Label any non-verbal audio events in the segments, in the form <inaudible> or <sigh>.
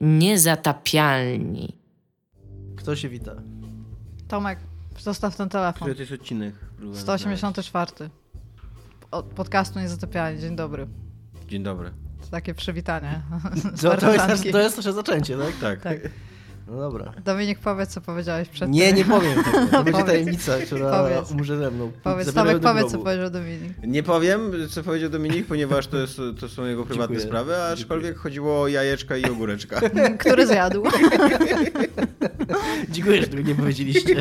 Niezatapialni. Kto się wita? Tomek, zostaw ten telefon. Który to jest odcinek? Próbuję 184. Od podcastu Niezatapialni. Dzień dobry. Dzień dobry. To takie przywitanie. <laughs> No, to, jest, to jest nasze zaczęcie, tak? Tak. Tak. No dobra. Dominik, powiedz, co powiedziałeś przed Nie, nie powiem tego. <laughs> To będzie tajemnica, która Powiedz. umrze ze mną. Powiedz, Tomek, do powiedz, co powiedział Dominik. Nie powiem, co powiedział Dominik, ponieważ to, jest, to są jego prywatne Dziękuję. sprawy, aczkolwiek chodziło o jajeczka i ogóreczka. <laughs> Który zjadł? <laughs> Dziękuję, że tego nie powiedzieliście.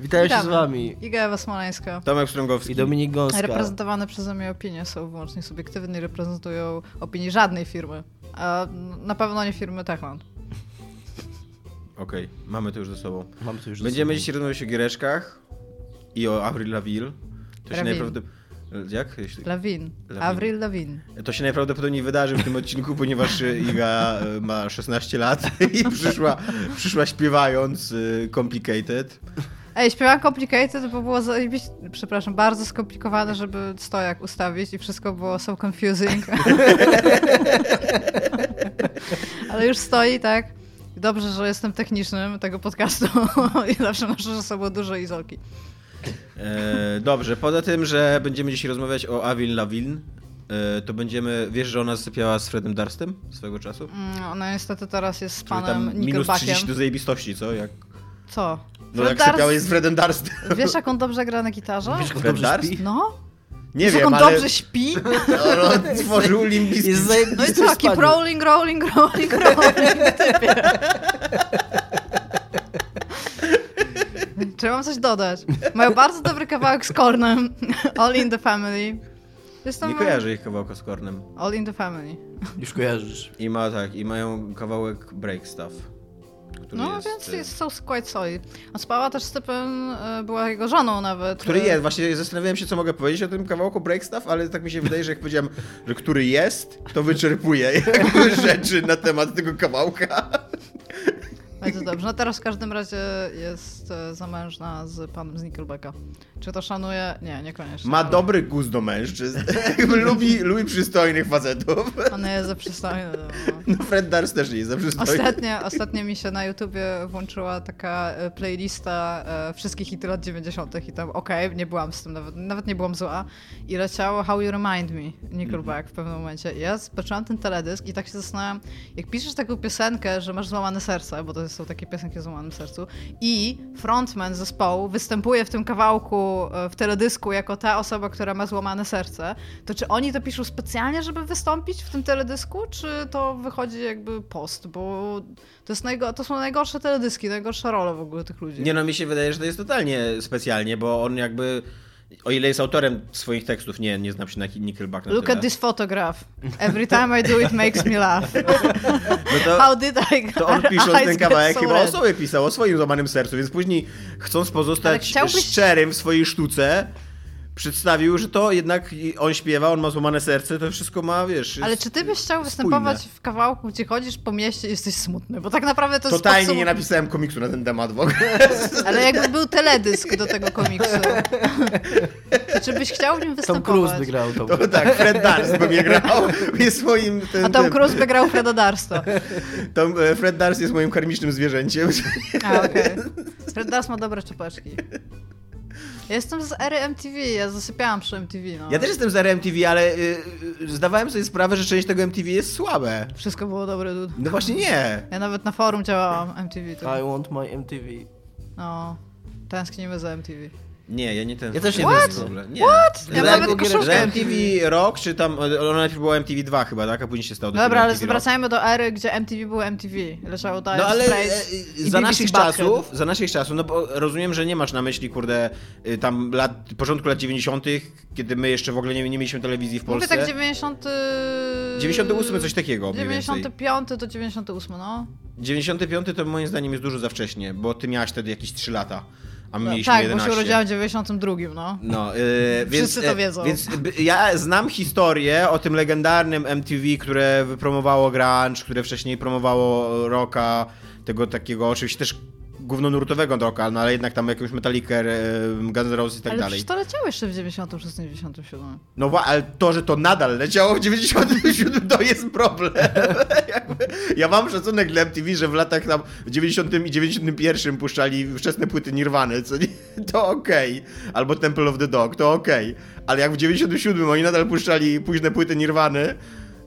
Witają się z wami. Iga Ewa Smoleńska. Tomek Strągowski. I Dominik Gąska. Reprezentowane przeze mnie opinie są wyłącznie subiektywne i reprezentują opinii żadnej firmy. A na pewno nie firmy Techland. Okej, mamy to już ze sobą. Mamy to już Będziemy ze sobą. dzisiaj rozmawiać o giereczkach i o Avril Lavigne. To się najprawdopodobniej... Jak? Jeśli- Lawin. Lawin. Avril Lawin. To się najprawdopodobniej wydarzy w tym odcinku, ponieważ Iga y, ma 16 lat <laughs> i przyszła, przyszła śpiewając y, Complicated. Ej, śpiewam Complicated, bo było zajebiście, przepraszam, bardzo skomplikowane, żeby stojak ustawić i wszystko było so confusing. <laughs> Ale już stoi, tak? Dobrze, że jestem technicznym tego podcastu <laughs> i zawsze noszę ze sobą dużo izolki. E, dobrze, poza tym, że będziemy dzisiaj rozmawiać o Avril Lavigne, e, to będziemy... Wiesz, że ona zasypiała z Fredem Durstem swego czasu? Mm, Ona niestety teraz jest z panem tam minus Nickelbackiem. 30 do zajebistości, co? Jak, Co? No Fred jak sypiałeś z Fredem Durstem. Wiesz, jak on dobrze gra na gitarze? Wiesz, jak on Fred dobrze śpi? No? Nie Wiesz, wiem, jak on ale dobrze śpi? no, no, stworzył Limbiskit. Jest No i co? spaniu. rolling, rolling, rolling, rolling. Typie. Czy mam coś dodać? Mają bardzo dobry kawałek z Kornem. All in the Family. Jestem Nie kojarzę ich kawałka z Kornem. All in the Family. Już kojarzysz. I ma tak, i mają kawałek Break Stuff. No jest, więc e, jest so quite solid. A spała też z typem, e, była jego żoną nawet. Który E, jest, właśnie zastanawiałem się, co mogę powiedzieć o tym kawałku Break Stuff, ale tak mi się wydaje, że jak powiedziałem, że który jest, to wyczerpuje <laughs> rzeczy na temat tego kawałka. Bardzo dobrze. No teraz w każdym razie jest e, zamężna z panem z Nickelbacka. Czy to szanuje? Nie, niekoniecznie. Ma dobry gust do mężczyzn. <laughs> <laughs> Lubi, lubi przystojnych facetów. On jest za przystojny. No. No Fred Durst też nie jest za przystojny. Ostatnio, ostatnio mi się na YouTubie włączyła taka e, playlista e, wszystkich hity lat 90. i tam okej, nie byłam z tym, nawet, nawet nie byłam zła. I leciało How You Remind Me, Nickelback w pewnym momencie. I ja zobaczyłam ten teledysk i tak się zastanawiam, jak piszesz taką piosenkę, że masz złamane serce, bo to są takie piosenki o złamanym sercu, i frontman zespołu występuje w tym kawałku, e, w teledysku jako ta osoba, która ma złamane serce, to czy oni to piszą specjalnie, żeby wystąpić w tym teledysku, czy to wychodzi jakby post, bo to, jest najgo- to są najgorsze teledyski, najgorsze role w ogóle tych ludzi. Nie no, mi się wydaje, że to jest totalnie specjalnie, bo on jakby, o ile jest autorem swoich tekstów, nie, nie znam się na Nickelback na Look tyle. at this photograph. Every time I do it makes me laugh. No to, How did I to on pisząc ten get kawałek so chyba o sobie pisał, o swoim złamanym sercu, więc później chcąc pozostać chciałbyś- szczerym w swojej sztuce, przedstawił, że to jednak on śpiewa, on ma złamane serce, to wszystko ma, wiesz... Ale czy ty byś chciał spójne. występować w kawałku, gdzie chodzisz po mieście i jesteś smutny? Bo tak naprawdę to jest Totalnie podsum- nie napisałem komiksu na ten temat w ogóle. <laughs> Ale jakby był teledysk do tego komiksu. To <laughs> czy byś chciał w nim Tom występować? Cruise wygrał to. To tak, Fred Durst by mnie grał. Jest swoim... Ten, A Tom ten- Cruise by grał Freda Darsta. <laughs> Tom, e, Fred Durst jest moim karmicznym zwierzęciem. A, okej. Fred Darst ma dobre czapeczki. Ja jestem z ery MTV, ja zasypiałam przy MTV, no. Ja też jestem z RMTV, ale y, y, zdawałem sobie sprawę, że część tego MTV jest słabe. Wszystko było dobre, dude. No właśnie nie. Ja nawet na forum działałam MTV. To... I want my MTV. No, tęsknimy za MTV. Nie, ja nie ten. Ja też nie What? ogóle. Nie. What? Ja Że- nawet koszulkę MTV Rock, czy tam. Ona najpierw była MTV 2 chyba, tak? A później się stało Dobra, ale zwracajmy do ery, gdzie MTV było MTV. Leciało Dire No ale e, za BBC naszych Bucket. czasów, za naszych czasów, no bo rozumiem, że nie masz na myśli, kurde, y, tam lat, początku lat 90., kiedy my jeszcze w ogóle nie, nie mieliśmy telewizji w Mówię Polsce. tak 90... 98 coś takiego mniej więcej. 95 to 98, no. 95 to moim zdaniem jest dużo za wcześnie, bo ty miałaś wtedy jakieś 3 lata, a my no mieliśmy tak, 11. bo się urodziłam w 92, no. No, yy, <laughs> więc, Wszyscy to e, wiedzą. Więc ja znam historię o tym legendarnym MTV, które wypromowało grunge, które wcześniej promowało rocka, tego takiego oczywiście też głównonurtowego rocka, no ale jednak tam jakąś Metallica, e, Guns N' Roses i tak Ale dalej. przecież to leciało jeszcze w 96, 97. No ale to, że to nadal leciało w 97 to jest problem. <laughs> Ja mam szacunek dla MTV, że w latach tam w 90 i 91 puszczali wczesne płyty Nirwany, co nie, to okej. Albo Temple of the Dog, to okej. Ale jak w 97 oni nadal puszczali późne płyty Nirwany,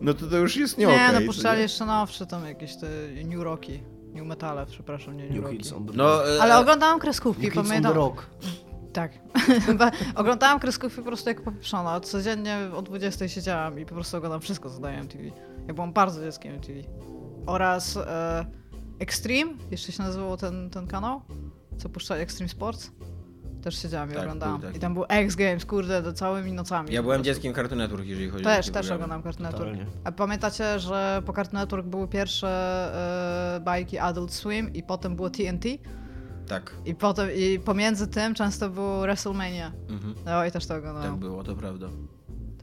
no to to już jest nie Nie, okej. no puszczali jeszcze nowsze tam jakieś te New Rocki. New Metale, przepraszam, nie New, New. Kids on the No, e, Ale oglądałam kreskówki, New Kids on the pamiętam. Rock. Tak. <laughs> Oglądałam kreskówki po prostu jak popieprzona. Codziennie o 20 siedziałam i po prostu oglądam wszystko, co daje MTV. Ja byłam bardzo dzieckiem MTV. Oraz e, Extreme, jeszcze się nazywał ten, ten kanał, co puszczali Extreme Sports. Też siedziałam i Tak, oglądałam. był. I tam był X Games, kurde, do całymi nocami. Ja byłem dzieckiem Cartoon Network, jeżeli chodzi o Też, takie też programy. oglądam Cartoon Network. A pamiętacie, że po Cartoon Network były pierwsze e, bajki Adult Swim i potem było TNT? Tak, I potem, i pomiędzy tym często było WrestleMania. mhm. No i też to tak oglądałam. było, to prawda.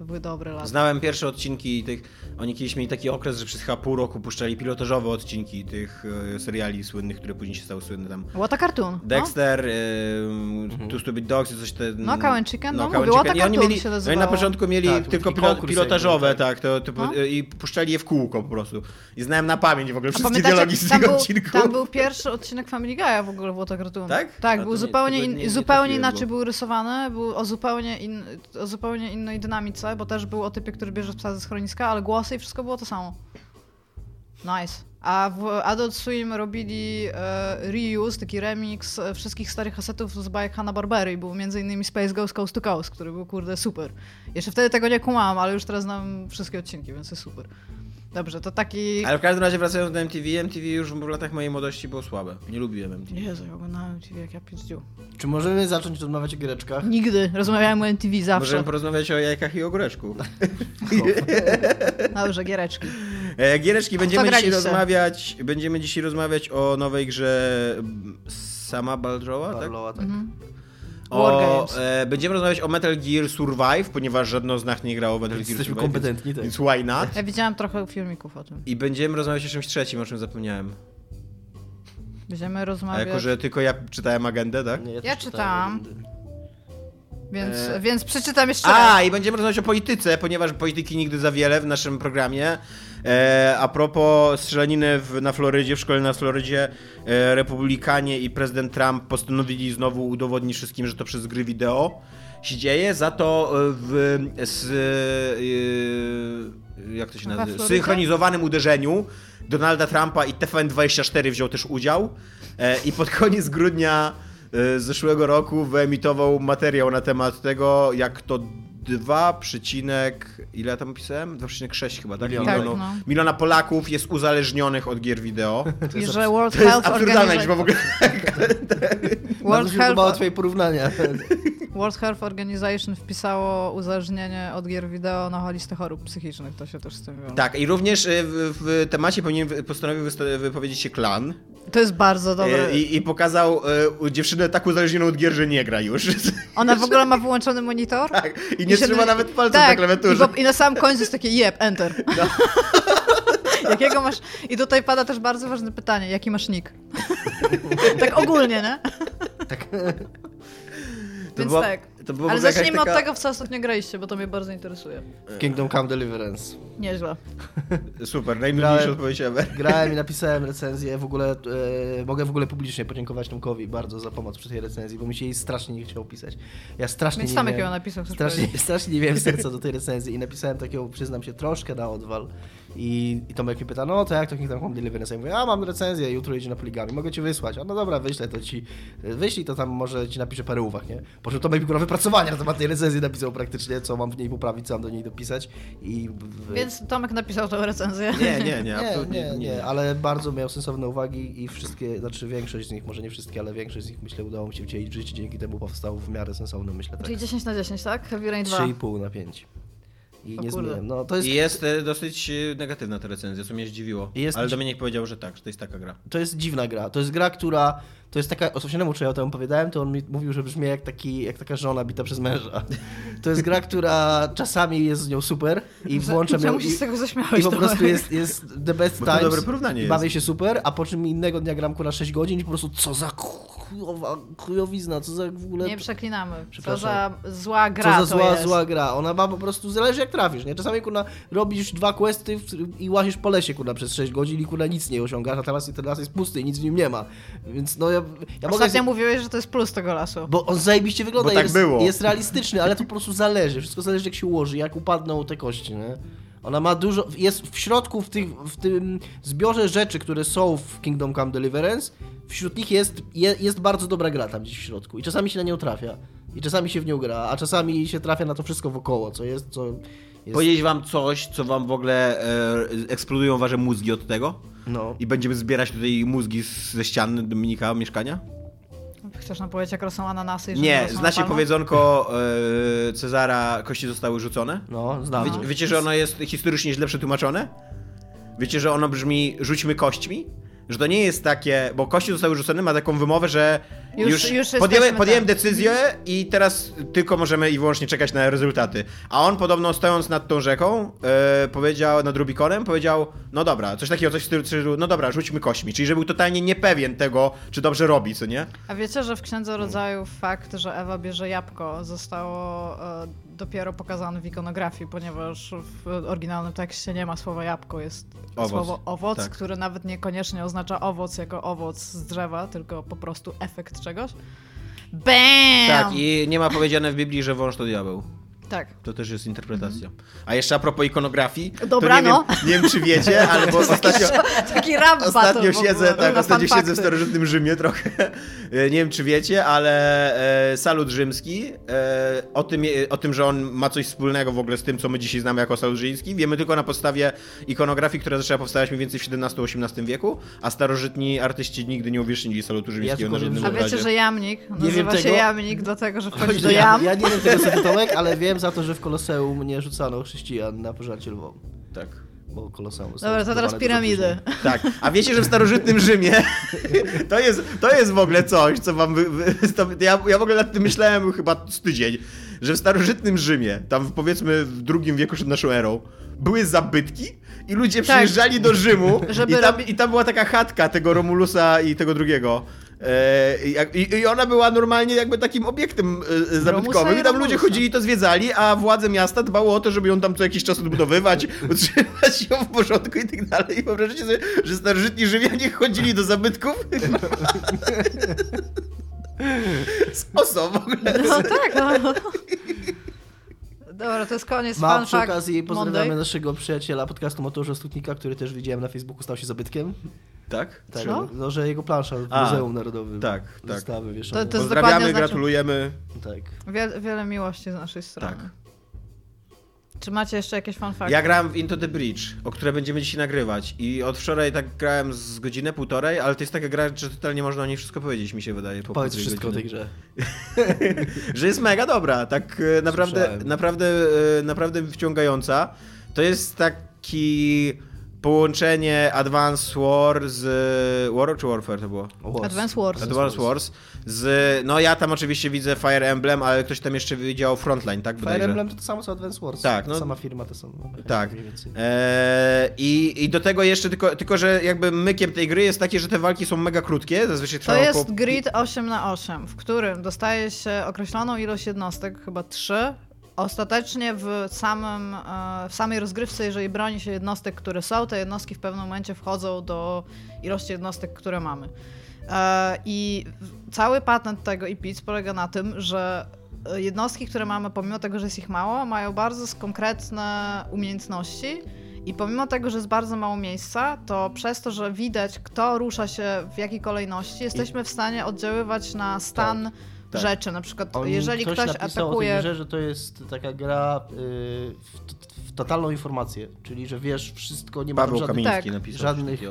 To były dobre lata. Znałem pierwsze odcinki tych. Oni kiedyś mieli taki okres, że przez chyba pół roku puszczali pilotażowe odcinki tych e, seriali słynnych, które później się stały słynne tam. What a cartoon. Dexter, y, Two Stupid Dogs i coś te... No, Cow and Chicken, no and mówię, What a Chicken. I oni Cartoon mieli, się oni na początku mieli Tak, tylko pilo, pilotażowe, jakby, tak, to, to, No. i puszczali je w kółko po prostu. I znałem na pamięć w ogóle A wszystkie dialogi z tam tego był, odcinku. tam był pierwszy odcinek Family Guy'a w ogóle w What a Cartoon. Tak? A Tak, to był nie- zupełnie, tego in, nie- nie zupełnie trafiłem, inaczej bo- był rysowany, był o zupełnie, in, o zupełnie innej dynamice, bo też był o typie, który bierze psa ze schroniska, ale głosy i wszystko było to samo. Nice. A w Adult Swim robili e, reuse, taki remix e, wszystkich starych kasetów z bajek Hanna-Barbera i był m.in. Space Ghost Coast to Coast, który był kurde super. Jeszcze wtedy tego nie kumałam, ale już teraz znam wszystkie odcinki, więc jest super. Dobrze, to taki... Ale w każdym razie wracając do MTV, MTV już w latach mojej młodości było słabe. Nie lubiłem MTV. Jezu, ja oglądałem TV jak ja pizdziu. Czy możemy zacząć rozmawiać o giereczkach? Nigdy. Rozmawiałem o MTV zawsze. Możemy porozmawiać o jajkach i ogóreczku. <laughs> Dobrze, giereczki. E, Giereczki, będziemy dzisiaj rozmawiać. Będziemy dzisiaj rozmawiać o nowej grze Sama Baldrowa, tak? Barlowa, tak. Mhm. O, e, będziemy rozmawiać o Metal Gear Survive, ponieważ żadno z nas nie grało w Metal Gear jesteśmy Survive. kompetentni, tak. Więc why not? Ja widziałam trochę filmików o tym. I będziemy rozmawiać o czymś trzecim, o czym zapomniałem. Będziemy A rozmawiać. jako, że tylko ja czytałem agendę, tak? Nie, Ja też czytałam. Więc, E, więc przeczytam jeszcze raz. A, i będziemy rozmawiać o polityce, ponieważ polityki nigdy za wiele w naszym programie. E, a propos strzelaniny w, na Florydzie, w szkole na Florydzie, e, republikanie i prezydent Trump postanowili znowu udowodnić wszystkim, że to przez gry wideo się dzieje. Za to e, w z, e, jak to się Na nazywa? Synchronizowanym uderzeniu Donalda Trumpa i TVN24 wziął też udział. E, I pod koniec grudnia e, zeszłego roku wyemitował materiał na temat tego, jak to 2, przecinek, ile ja tam pisałem? 2,6 chyba, tak? Miliona. Tak, no. miliona Polaków jest uzależnionych od gier wideo. <laughs> I że World To jest Health absurdalna liczba w ogóle. <laughs> World Health, twoje porównania. <laughs> World Health Organization wpisało uzależnienie od gier wideo na listę chorób psychicznych. To się też z tym wiąże. Tak, i również e, w, w temacie powinien postanowił wypowiedzieć się klan To jest bardzo dobre. e, i, i pokazał e, dziewczynę tak uzależnioną od gier, że nie gra już. <laughs> Ona w ogóle ma wyłączony monitor. tak, i nie się- trzyma nawet palcem tak, na klawiaturze. I, I na samym końcu jest takie jeb, enter. <laughs> No. <laughs> Jakiego masz... I tutaj pada też bardzo ważne pytanie. Jaki masz nick? tak ogólnie, nie? tak. To Więc była- tak. Ale zacznijmy taka- od tego, w co ostatnio graliście, bo to mnie bardzo interesuje. Kingdom Come Deliverance. Nieźle. <laughs> Super, najnudniejsza Grałem- odpowiedź ever. <laughs> Grałem i napisałem recenzję. W ogóle e, mogę w ogóle publicznie podziękować Tomkowi bardzo za pomoc przy tej recenzji, bo mi się jej strasznie nie chciało pisać. Ja strasznie Więc nie Tomek miałem, ją napisał, strasznie, strasznie nie miałem serca <laughs> do tej recenzji i napisałem takiego, przyznam się, troszkę na odwal. I, i Tomek mnie pyta, no to jak to Kingdom Come Deliverance? Ja mówię, a mam recenzję, jutro jedzie na poligami, mogę ci wysłać. A no dobra, wyślę to ci, wyślij to tam, może ci napiszę parę uwag, nie? Po czym Tomek mi wypracowania na temat tej recenzji napisał praktycznie, co mam w niej poprawić, co mam do niej dopisać. I w, Więc Tomek napisał tą recenzję. Nie, nie, nie, nie, absolutnie nie, nie, ale bardzo miał sensowne uwagi i wszystkie, znaczy większość z nich, może nie wszystkie, ale większość z nich myślę udało mi się wcielić w życie, dzięki temu powstał w miarę sensowny, myślę tak. Czyli 10 na 10, tak? Heavy Rain 2. 3,5 na 5. I O nie kurde. zmieniam. No, to jest, I jest e, dosyć e, negatywna ta recenzja, co mnie zdziwiło. Jest- Ale Dominik powiedział, że tak, że to jest taka gra. to jest dziwna gra. To jest gra, która. To jest taka. Osośnemu, czy ja o tym opowiadałem, to on mi mówił, że brzmi jak, taki, jak taka żona bita przez męża. To jest gra, która czasami jest z nią super i włączam ją. I, z tego zaśmiałeś I po trochę? prostu jest, jest the best times. dobre porównanie i jest. Bawię się super, a po czym innego dnia gram na 6 godzin i po prostu co za chujowa, chujowizna, co za w ogóle... Nie przeklinamy. Co za zła gra Co za to zła, jest. zła gra. Ona ma po prostu, zależy jak trafisz, nie? Czasami, kurna, robisz dwa questy i łazisz po lesie, kurna, przez 6 godzin i, kurna, nic nie osiągasz, a teraz ten las jest pusty i nic w nim nie ma. Więc, no, ja, ja mogę... Ostatnio mówiłeś, że to jest plus tego lasu. Bo on zajebiście wygląda Bo i tak jest, było. jest realistyczny, ale to po prostu zależy. Wszystko zależy jak się ułoży, jak upadną te kości, nie? Ona ma dużo, jest w środku, w, tych, w tym zbiorze rzeczy, które są w Kingdom Come Deliverance, wśród nich jest, je, jest bardzo dobra gra tam gdzieś w środku i czasami się na nią trafia. I czasami się w nią gra, a czasami się trafia na to wszystko wokoło, co jest, co jest... Powiedzieć wam coś, co wam w ogóle e, eksplodują wasze mózgi od tego? No. I będziemy zbierać tutaj mózgi ze ścian Dominika mieszkania? Chcesz nam powiedzieć, jak rosną ananasy i Nie, znacie powiedzonko e, Cezara, kości zostały rzucone? No, znam. Wiecie, wiecie, że ono jest historycznie źle przetłumaczone? Wiecie, że ono brzmi rzućmy kośćmi? Że to nie jest takie, bo kości zostały rzucone, ma taką wymowę, że Już- już, już podjęłem, decyzję i teraz tylko możemy i wyłącznie czekać na rezultaty. A on podobno stojąc nad tą rzeką, e, powiedział, nad Rubikonem, powiedział, no dobra, coś takiego, coś w stylu, no dobra, rzućmy kośćmi. Czyli że był totalnie niepewien tego, czy dobrze robi, co nie? A wiecie, że w Księdze Rodzajów fakt, że Ewa bierze jabłko zostało e, dopiero pokazane w ikonografii, ponieważ w oryginalnym tekście nie ma słowa jabłko, jest Owoc. słowo owoc, Tak. które nawet niekoniecznie oznacza owoc jako owoc z drzewa, tylko po prostu efekt czegoś. BAM! Tak, i nie ma powiedziane w Biblii, że wąż to diabeł. Tak. To też jest interpretacja. A jeszcze a propos ikonografii, Dobra, nie, no. wiem, nie wiem czy wiecie, <laughs> ale bo ostatnio, <laughs> Taki battle ostatnio siedzę, tak, ostatnio siedzę w starożytnym Rzymie trochę. <laughs> Nie wiem czy wiecie, ale e, salut rzymski, e, o, tym, o tym, że on ma coś wspólnego w ogóle z tym, co my dzisiaj znamy jako salut rzymski, wiemy tylko na podstawie ikonografii, która zaczęła powstawać mniej więcej w XVII-XVIII wieku, a starożytni artyści nigdy nie uwiecznili salutu rzymskiego tylko na żadnym że- A wiecie, że jamnik wiem nazywa się tego. jamnik dlatego, że wchodzi Chodzi do ja, jam? ja nie wiem tego Tomek, ale wiem za to, że w Koloseum nie rzucano chrześcijan na pożarcie lwom. Tak. Bo Koloseum Dobra, to teraz piramidy. Tak, a wiecie, że w starożytnym Rzymie <laughs> to jest, to jest w ogóle coś, co wam. Wy, wy, to ja, ja w ogóle nad tym myślałem chyba z tydzień, że w starożytnym Rzymie, tam w, powiedzmy w drugim wieku przed naszą erą, były zabytki i ludzie Tak. przyjeżdżali do Rzymu <laughs> Żeby i, tam, robi- i tam była taka chatka tego Romulusa i tego drugiego. E, i I, ona była normalnie jakby takim obiektem e, zabytkowym i tam ludzie chodzili i to zwiedzali, a władze miasta dbało o to, żeby ją tam co jakiś czas odbudowywać, <laughs> utrzymać ją w porządku i tak dalej. I wyobraźcie sobie, że starożytni Rzymianie chodzili do zabytków <laughs> z ogóle. No tak, no. <laughs> Dobra, to jest koniec Ma fun przy okazji pozdrawiamy Monday. naszego przyjaciela podcastu Motorze Stutnika, który też widziałem na Facebooku, stał się zabytkiem. Tak? Tak, Co? no, że jego plansza w A, Muzeum Narodowym. tak, tak. Wystawy wieszane. To- to Pozdrawiamy, znaczy- gratulujemy. Tak. Wie, wiele miłości z naszej strony. Tak. Czy macie jeszcze jakieś fun facty? Ja grałem w Into the Bridge, o które będziemy dzisiaj nagrywać. I od wczoraj tak grałem z godzinę, półtorej, ale to jest taka gra, że totalnie można o niej wszystko powiedzieć, mi się wydaje. Po Powiedz wszystko o tej godziny. grze. <laughs> że jest mega dobra, tak e, naprawdę, Słyszałem. naprawdę, e, naprawdę wciągająca. To jest taki połączenie Advance War z War czy Warfare to było? Wars. Advance Wars. Advance Wars z, no ja tam oczywiście widzę Fire Emblem, ale ktoś tam jeszcze widział Frontline, tak? Fire bodajże? Emblem to to samo co Advance Wars. Tak, no. Sama firma to są. no, Tak. Mniej więcej. Eee, i, I do tego jeszcze tylko, tylko, że jakby mykiem tej gry jest takie, że te walki są mega krótkie, zazwyczaj To trwają jest około... grid 8 na 8 w którym dostaje się określoną ilość jednostek, chyba 3. Ostatecznie w, samym, e, w samej rozgrywce, jeżeli broni się jednostek, które są, te jednostki w pewnym momencie wchodzą do ilości jednostek, które mamy. E, I cały patent tego IPIC polega na tym, że e, jednostki, które mamy, pomimo tego, że jest ich mało, mają bardzo konkretne umiejętności. I pomimo tego, że jest bardzo mało miejsca, to przez to, że widać, kto rusza się w jakiej kolejności, jesteśmy w stanie oddziaływać na stan tak. Rzeczy. Na przykład, jeżeli ktoś, tej atakuje. grze, że to jest taka gra y, w totalną informację, czyli że wiesz wszystko, nie ma żadnych, Kamiński tak, napisał. żadnych y,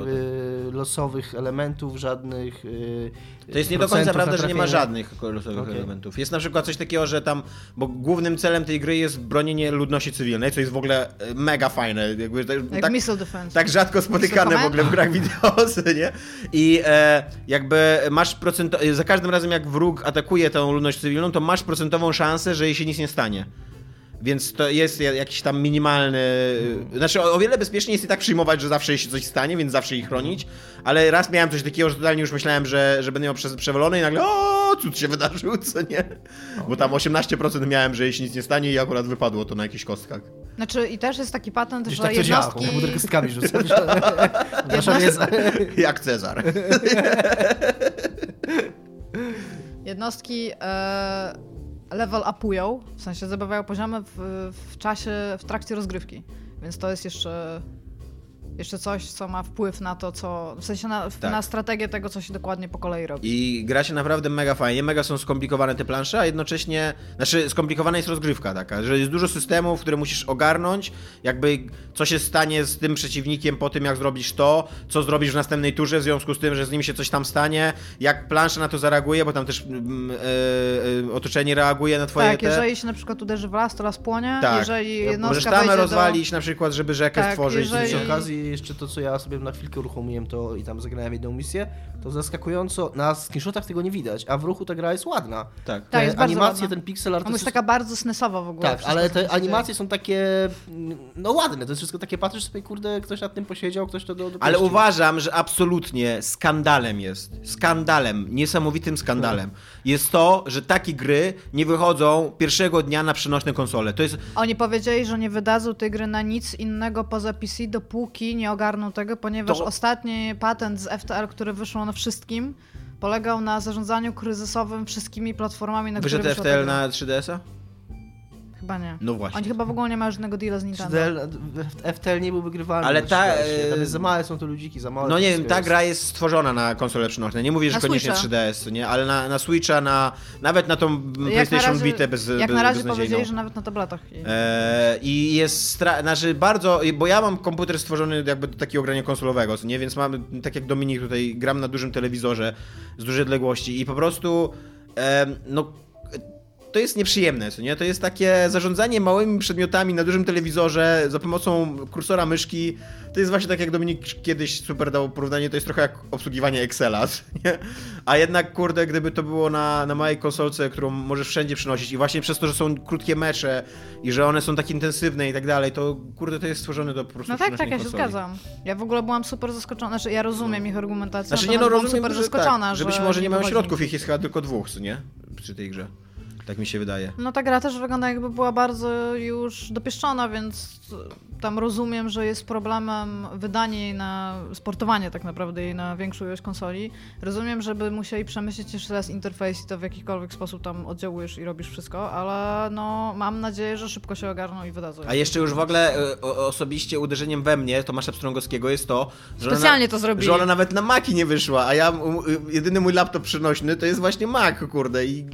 losowych elementów, żadnych y, To jest nie do końca prawda, że nie ma żadnych losowych Okej. elementów. Jest na przykład coś takiego, że tam, bo głównym celem tej gry jest bronienie ludności cywilnej, co jest w ogóle e, mega fajne. Jakby, tak, Jak tak, Missile Defense. tak rzadko spotykane w ogóle w grach wideo, <laughs> nie? I e, jakby masz procent, za każdym razem jak wróg atakuje tę ludność cywilną, to masz procentową szansę, że jej się nic nie stanie. Więc to jest ja- jakiś tam minimalny. Znaczy, o o wiele bezpieczniej jest i tak przyjmować, że zawsze się coś stanie, więc zawsze ich chronić. Ale raz miałem coś takiego, że totalnie już myślałem, że, że będę miał prze- przewalone i nagle o, cud się wydarzył, <laughs> co nie? Bo tam 18% miałem, że jej się nic nie stanie i akurat wypadło to na jakichś kostkach. Znaczy i też jest taki patent, Gdzieś że tak jednostki... komputer kostkami rzuca. <laughs> Nasza wiedza. <laughs> Jak Cezar. Jednostki e, level upują, w sensie zdobywają poziomy w, w czasie, w trakcie rozgrywki. Więc to jest jeszcze, jeszcze coś, co ma wpływ na to, co. W sensie na, Tak. na strategię tego, co się dokładnie po kolei robi. I gra się naprawdę mega fajnie, mega są skomplikowane te plansze, a jednocześnie, znaczy skomplikowana jest rozgrywka taka, że jest dużo systemów, które musisz ogarnąć, jakby co się stanie z tym przeciwnikiem po tym, jak zrobisz to, co zrobisz w następnej turze w związku z tym, że z nim się coś tam stanie, jak plansza na to zareaguje, bo tam też mm, e, e, otoczenie reaguje na twoje tak, te... jeżeli się na przykład uderzy w las, to las płonie. Tak. Jeżeli Możesz jednostka tamę wejdzie rozwalić na przykład, żeby rzekę Tak, stworzyć. jeżeli- Przy I- okazji jeszcze to, co ja sobie na chwilkę uruchomiłem to i tam zagrałem jedną misję, to zaskakująco, na screenshotach tego nie widać, a w ruchu ta gra jest ładna. Tak. Tak, Te jest bardzo animacje, ładna. ten pixel art... Do... Ona jest taka bardzo snesowa w ogóle. Tak, ale te animacje są takie, mm, no ładne, to jest wszystko takie, patrzysz sobie, kurde, ktoś nad tym posiedział, ktoś to do, Ale dopuścił. uważam, że absolutnie skandalem jest, skandalem, niesamowitym skandalem, jest to, że takie gry nie wychodzą pierwszego dnia na przenośne konsole. To jest, Oni powiedzieli, że nie wydadzą tej gry na nic innego poza PC, dopóki nie ogarną tego, ponieważ To- ostatni patent z FTL, który wyszło na wszystkim, polegał na zarządzaniu kryzysowym wszystkimi platformami, na wyszedł które wyszła ta FTL na 3DS-a? Chyba nie. No właśnie. Oni chyba w ogóle nie mają żadnego deala z Nintendo. 3DL, FTL nie był wygrywalny. Ale na ta, 3DS-ie. Tam e, za małe są te ludziki, za małe. No to nie wiem, ta jest. gra jest stworzona na konsole przenośne. Nie mówię, że Na koniecznie Switcha. 3DS, nie? ale na, na Switcha, na, nawet na tą PlayStation razie- Vita bez Jak bez, na razie powiedzieli, że nawet na tabletach. I... Eee, I jest, stra- znaczy bardzo, bo ja mam komputer stworzony jakby do takiego grania konsolowego, nie, więc mam, tak jak Dominik tutaj, gram na dużym telewizorze z dużej odległości i po prostu, no, to jest nieprzyjemne, co nie, to jest takie zarządzanie małymi przedmiotami na dużym telewizorze za pomocą kursora myszki, to jest właśnie tak jak Dominik kiedyś super dał porównanie, to jest trochę jak obsługiwanie Excela, <laughs> nie? A jednak, kurde, gdyby to było na, na małej konsolce, którą możesz wszędzie przynosić i właśnie przez to, że są krótkie mecze i że one są tak intensywne i tak dalej, to kurde, to jest stworzone do po prostu No tak, tak, ja się konsoli. zgadzam. Ja w ogóle byłam super zaskoczona, znaczy ja rozumiem ich argumentację, Znaczy nie, no rozumiem, super że, zaskoczona, tak, że być że może nie mają środków, ich jest chyba tylko dwóch, co nie? Przy tej grze. Tak mi się wydaje. No ta gra też wygląda jakby była bardzo już dopieszczona, więc tam rozumiem, że jest problemem wydanie jej na sportowanie tak naprawdę jej na większą ilość konsoli. Rozumiem, żeby musieli przemyśleć jeszcze raz interfejs i to w jakikolwiek sposób tam oddziałujesz i robisz wszystko, ale no mam nadzieję, że szybko się ogarną i wydadzą. A jeszcze już w ogóle e, o, osobiście uderzeniem we mnie, Tomasza Pstrągowskiego, jest to, że Specjalnie ona, to zrobili. że ona nawet na Maki nie wyszła, a ja, jedyny mój laptop przynośny to jest właśnie Mac, kurde, i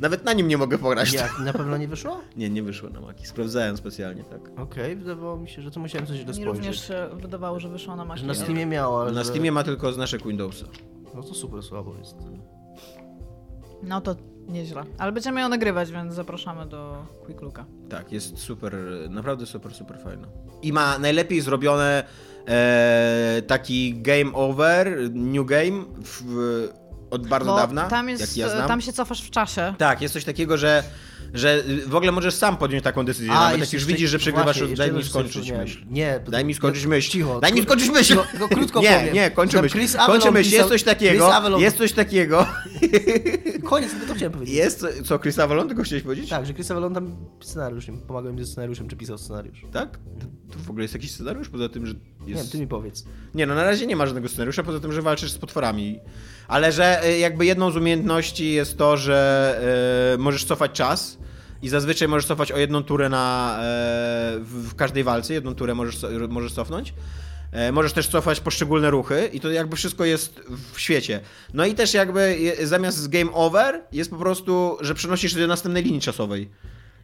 nawet na nim nie mogę pograć. Jak, na pewno nie wyszło? <laughs> Nie, nie wyszło na Maki, sprawdzałem specjalnie, tak. Okej, wydawało mi się, że to musiałem coś źle Mi spojrzeć. również się wydawało, że wyszła na Macie. Że na Steamie miała, ale Na że... Steamie ma tylko znaczek Windowsa. No to super słabo jest. No to nieźle. Ale będziemy ją nagrywać, więc zapraszamy do Quick Looka. Tak, jest super, naprawdę super, super fajna. I ma najlepiej zrobione e, taki game over, new game w, od bardzo Bo dawna, tam, jest, jak ja znam. tam się cofasz w czasie. Tak, jest coś takiego, że, że w ogóle możesz sam podjąć taką decyzję. A, Nawet jak już widzisz, że przegrywasz, właśnie, daj mi skończyć myśl. Nie, Daj mi skończyć myśl. Cicho. Daj mi skończyć myśl. Cicho, tylko krótko nie, powiem. nie, kończę myśl. Chris Kończę myśl. Jest coś takiego, jest coś takiego. Koniec, tylko to chciałem powiedzieć. Jest, co- Chris Avalon, tego chciałeś powiedzieć? Tak, że Chris Avellon tam scenariusz, im pomagał im ze scenariuszem, czy pisał scenariusz. Tak? To w ogóle jest jakiś scenariusz, poza tym, że Nie jest... wiem, ty mi powiedz. Nie, no na razie nie ma żadnego scenariusza, poza tym, że walczysz z potworami. Ale że y, jakby jedną z umiejętności jest to, że y, możesz cofać czas i zazwyczaj możesz cofać o jedną turę na, e, w, w każdej walce, jedną turę możesz, możesz cofnąć. E, Możesz też cofać poszczególne ruchy i to jakby wszystko jest w świecie. No i też jakby zamiast game over jest po prostu, że przenosisz się do następnej linii czasowej.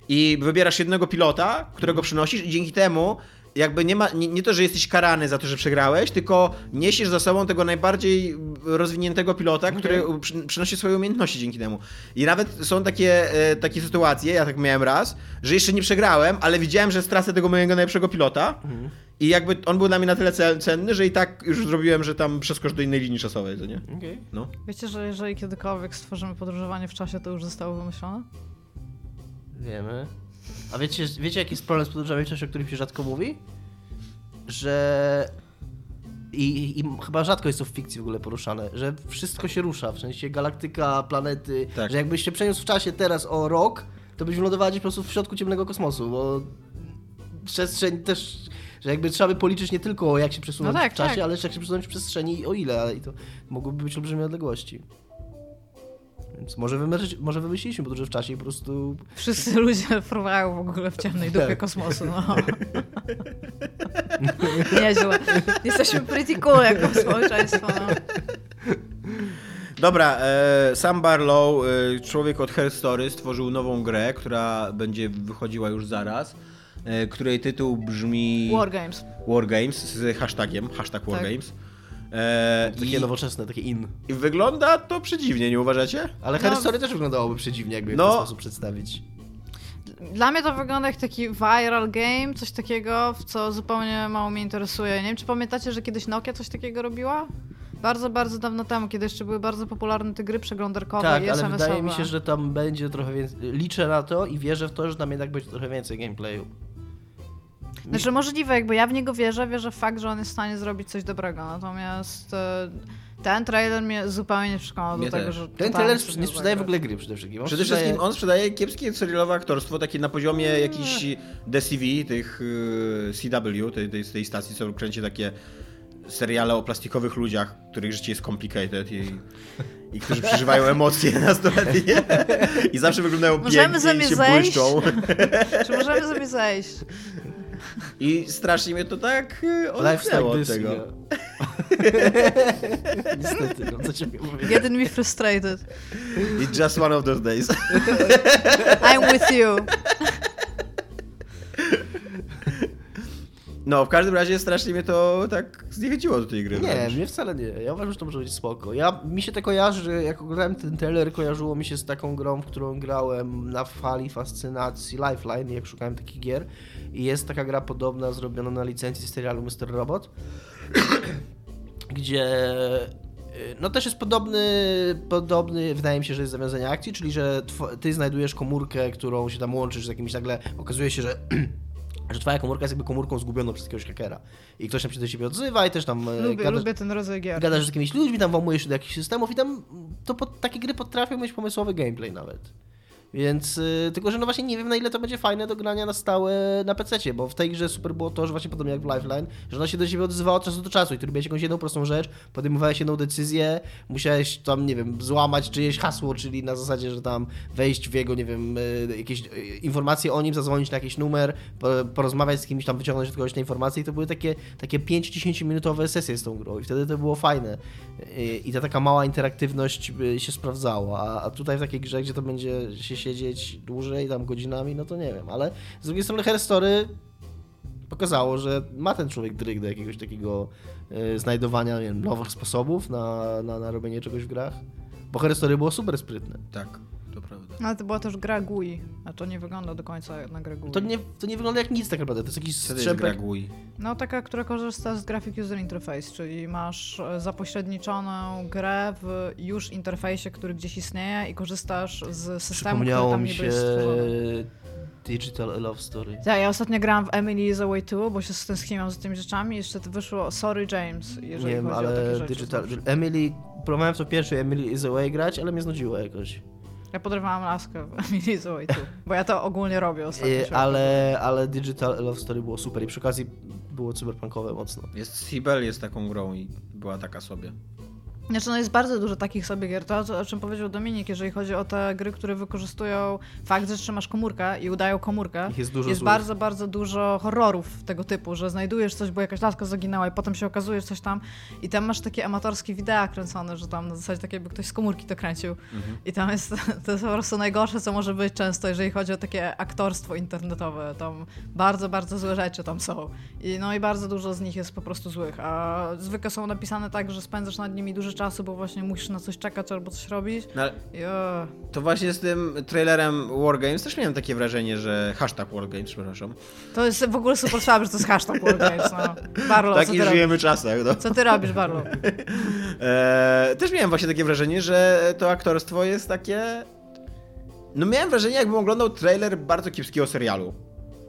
i wybierasz jednego pilota, którego przynosisz i dzięki temu jakby nie ma, nie, nie, to, że jesteś karany za to, że przegrałeś, tylko niesiesz za sobą tego najbardziej rozwiniętego pilota, okay. który przy, przynosi swoje umiejętności dzięki temu. I nawet są takie, e, takie sytuacje, ja tak miałem raz, że jeszcze nie przegrałem, ale widziałem, że stracę tego mojego najlepszego pilota mhm. i jakby on był dla mnie na tyle cenny, że i tak już zrobiłem, że tam przeskoczę do innej linii czasowej, to nie? Okay. No. Wiecie, że jeżeli kiedykolwiek stworzymy podróżowanie w czasie, to już zostało wymyślone? Wiemy. A wiecie, wiecie jaki jest problem z podróżami w czasie, o którym się rzadko mówi? Że i, I, chyba rzadko jest to w fikcji w ogóle poruszane, że wszystko się rusza, w sensie galaktyka, planety, tak. że jakbyś się przeniósł w czasie teraz o rok, to byś wylądowali po prostu w środku ciemnego kosmosu, bo przestrzeń też, że jakby trzeba by policzyć nie tylko jak się przesunąć no tak, w czasie, tak. ale też jak się przesunąć w przestrzeni i o ile, ale i to mogłyby być olbrzymie odległości. Więc może, wymyślić, może wymyśliliśmy w czasie po prostu... Wszyscy <laughs> ludzie fruwają w ogóle w ciemnej dupie tak. kosmosu, no. <laughs> Nieźle. Jesteśmy pretty cool jako społeczeństwo, no. Dobra, e, Sam Barlow, e, człowiek od Her Story, stworzył nową grę, która będzie wychodziła już zaraz, e, której tytuł brzmi... Wargames. Wargames z hashtagiem, hashtag Wargames. Tak. E, takie i, nowoczesne, takie in. I wygląda to przedziwnie, nie uważacie? Ale no, Story też wyglądałoby przedziwnie, jakby no, w ten sposób przedstawić. Dla mnie to wygląda jak taki viral game, coś takiego, w co zupełnie mało mnie interesuje. Nie wiem, czy pamiętacie, że kiedyś Nokia coś takiego robiła? Bardzo, bardzo dawno temu, kiedy jeszcze były bardzo popularne te gry przeglądarkowe tak, i ale wydaje mi się, że tam będzie trochę więcej... Liczę na to i wierzę w to, że tam jednak będzie trochę więcej gameplayu. Znaczy możliwe, jakby ja w niego wierzę, wierzę w fakt, że on jest w stanie zrobić coś dobrego, natomiast e, ten trailer mnie zupełnie nie przekonał do tego, że... Ten trailer nie sprzedaje w ogóle gry przede wszystkim. On przede sprzedaje... wszystkim on sprzedaje kiepskie serialowe aktorstwo, takie na poziomie jakichś DCV, tych y, CW, tej, tej, tej stacji, co kręci takie seriale o plastikowych ludziach, których życie jest complicated i, i którzy <laughs> przeżywają emocje nastoletnie i zawsze wyglądają możemy pięknie i się zejść? błyszczą. <laughs> Czy możemy sobie zejść? I strasznie mnie to tak y, odepchnęło od tego. <laughs> Niestety, no co ci mówię. Getting me frustrated. It's just one of those days. I'm with you. <laughs> No, w każdym razie strasznie mnie to tak zniechęciło do tej gry. Nie, wręcz. mnie wcale nie. Ja uważam, że to może być spoko. Ja, mi się to kojarzy, że jak oglądałem ten trailer, kojarzyło mi się z taką grą, w którą grałem na fali fascynacji Lifeline, jak szukałem takich gier. I jest taka gra podobna, zrobiona na licencji serialu Mr. Robot, <clears throat> gdzie y, no też jest podobny, podobny, wydaje mi się, że jest zawiązanie akcji, czyli że ty znajdujesz komórkę, którą się tam łączysz z jakimś nagle, okazuje się, że <clears throat> że twoja komórka jest jakby komórką zgubioną przez jakiegoś hakera. I ktoś tam się do ciebie odzywa i też tam... E, lubię, gadasz, lubię ten rodzaj gier. Gadasz z jakimiś ludźmi, tam włamujesz się do jakichś systemów i tam to pod, takie gry potrafią mieć pomysłowy gameplay nawet. Więc, yy, tylko że no właśnie nie wiem na ile to będzie fajne do grania na stałe na PC, bo w tej grze super było to, że właśnie podobnie jak w Lifeline, że ona się do siebie odzywała od czasu do czasu i ty robiłeś jakąś jedną prostą rzecz, podejmowałeś jedną decyzję, musiałeś tam, nie wiem, złamać czyjeś hasło, czyli na zasadzie, że tam wejść w jego, nie wiem, yy, jakieś yy, informacje o nim, zadzwonić na jakiś numer, po, porozmawiać z kimś tam, wyciągnąć od kogoś te informacje i to były takie, takie 5-10 minutowe sesje z tą grą i wtedy to było fajne. I ta taka mała interaktywność się sprawdzała, a, a tutaj w takiej grze, gdzie to będzie się siedzieć dłużej, tam godzinami, no to nie wiem, ale z drugiej strony Herstory pokazało, że ma ten człowiek dryg do jakiegoś takiego y, znajdowania wiem, nowych sposobów na, na, na robienie czegoś w grach. Bo Herstory było super sprytne. Tak, to prawda. Ale to była też gra GUI, a to nie wygląda do końca jak na grę GUI. To nie, to nie wygląda jak nic tak naprawdę, to jest jakiś strzępek. jest gra GUI? No taka, która korzysta z Graphic User Interface, czyli masz e, zapośredniczoną grę w już interfejsie, który gdzieś istnieje i korzystasz z systemu, który tam nie się... Digital Love Story. Tak, ja ostatnio grałam w Emily is Away 2, bo się stęskniłam za tymi rzeczami. Jeszcze wyszło Sorry James, jeżeli nie wiem, ale o takie rzeczy. Digital, Emily, próbowałem w to pierwszy Emily is Away grać, ale mnie znudziło jakoś. Ja podrywałam laskę w <laughs> Away 2, bo ja to ogólnie robię ostatnio. Yy, ale, ale Digital Love Story było super i przy okazji było cyberpunkowe mocno. Jest Sibel jest taką grą i była taka sobie. Znaczy, no jest bardzo dużo takich sobie gier. To, o czym powiedział Dominik, jeżeli chodzi o te gry, które wykorzystują fakt, że trzymasz komórkę i udają komórkę. Ich jest dużo Jest złych. bardzo, bardzo dużo horrorów tego typu, że znajdujesz coś, bo jakaś laska zaginęła i potem się okazuje coś tam i tam masz takie amatorskie wideo kręcone, że tam na zasadzie tak jakby ktoś z komórki to kręcił. Mhm. I tam jest, <laughs> to jest po prostu najgorsze, co może być często, jeżeli chodzi o takie aktorstwo internetowe. Tam bardzo, bardzo złe rzeczy tam są. I, no i bardzo dużo z nich jest po prostu złych, a zwykle są napisane tak, że spędzasz nad nimi dużo czasu, bo właśnie musisz na coś czekać albo coś robić. No, to właśnie z tym trailerem Wargames też miałem takie wrażenie, że hashtag Wargames, przepraszam. to jest w ogóle super słabe, że to jest hashtag Wargames, no. Barlow, tak co i ty, robisz? żyjemy czasach, no. co ty robisz, Barlow? Eee, <laughs> też miałem właśnie takie wrażenie, że to aktorstwo jest takie... No miałem wrażenie, jakbym oglądał trailer bardzo kiepskiego serialu.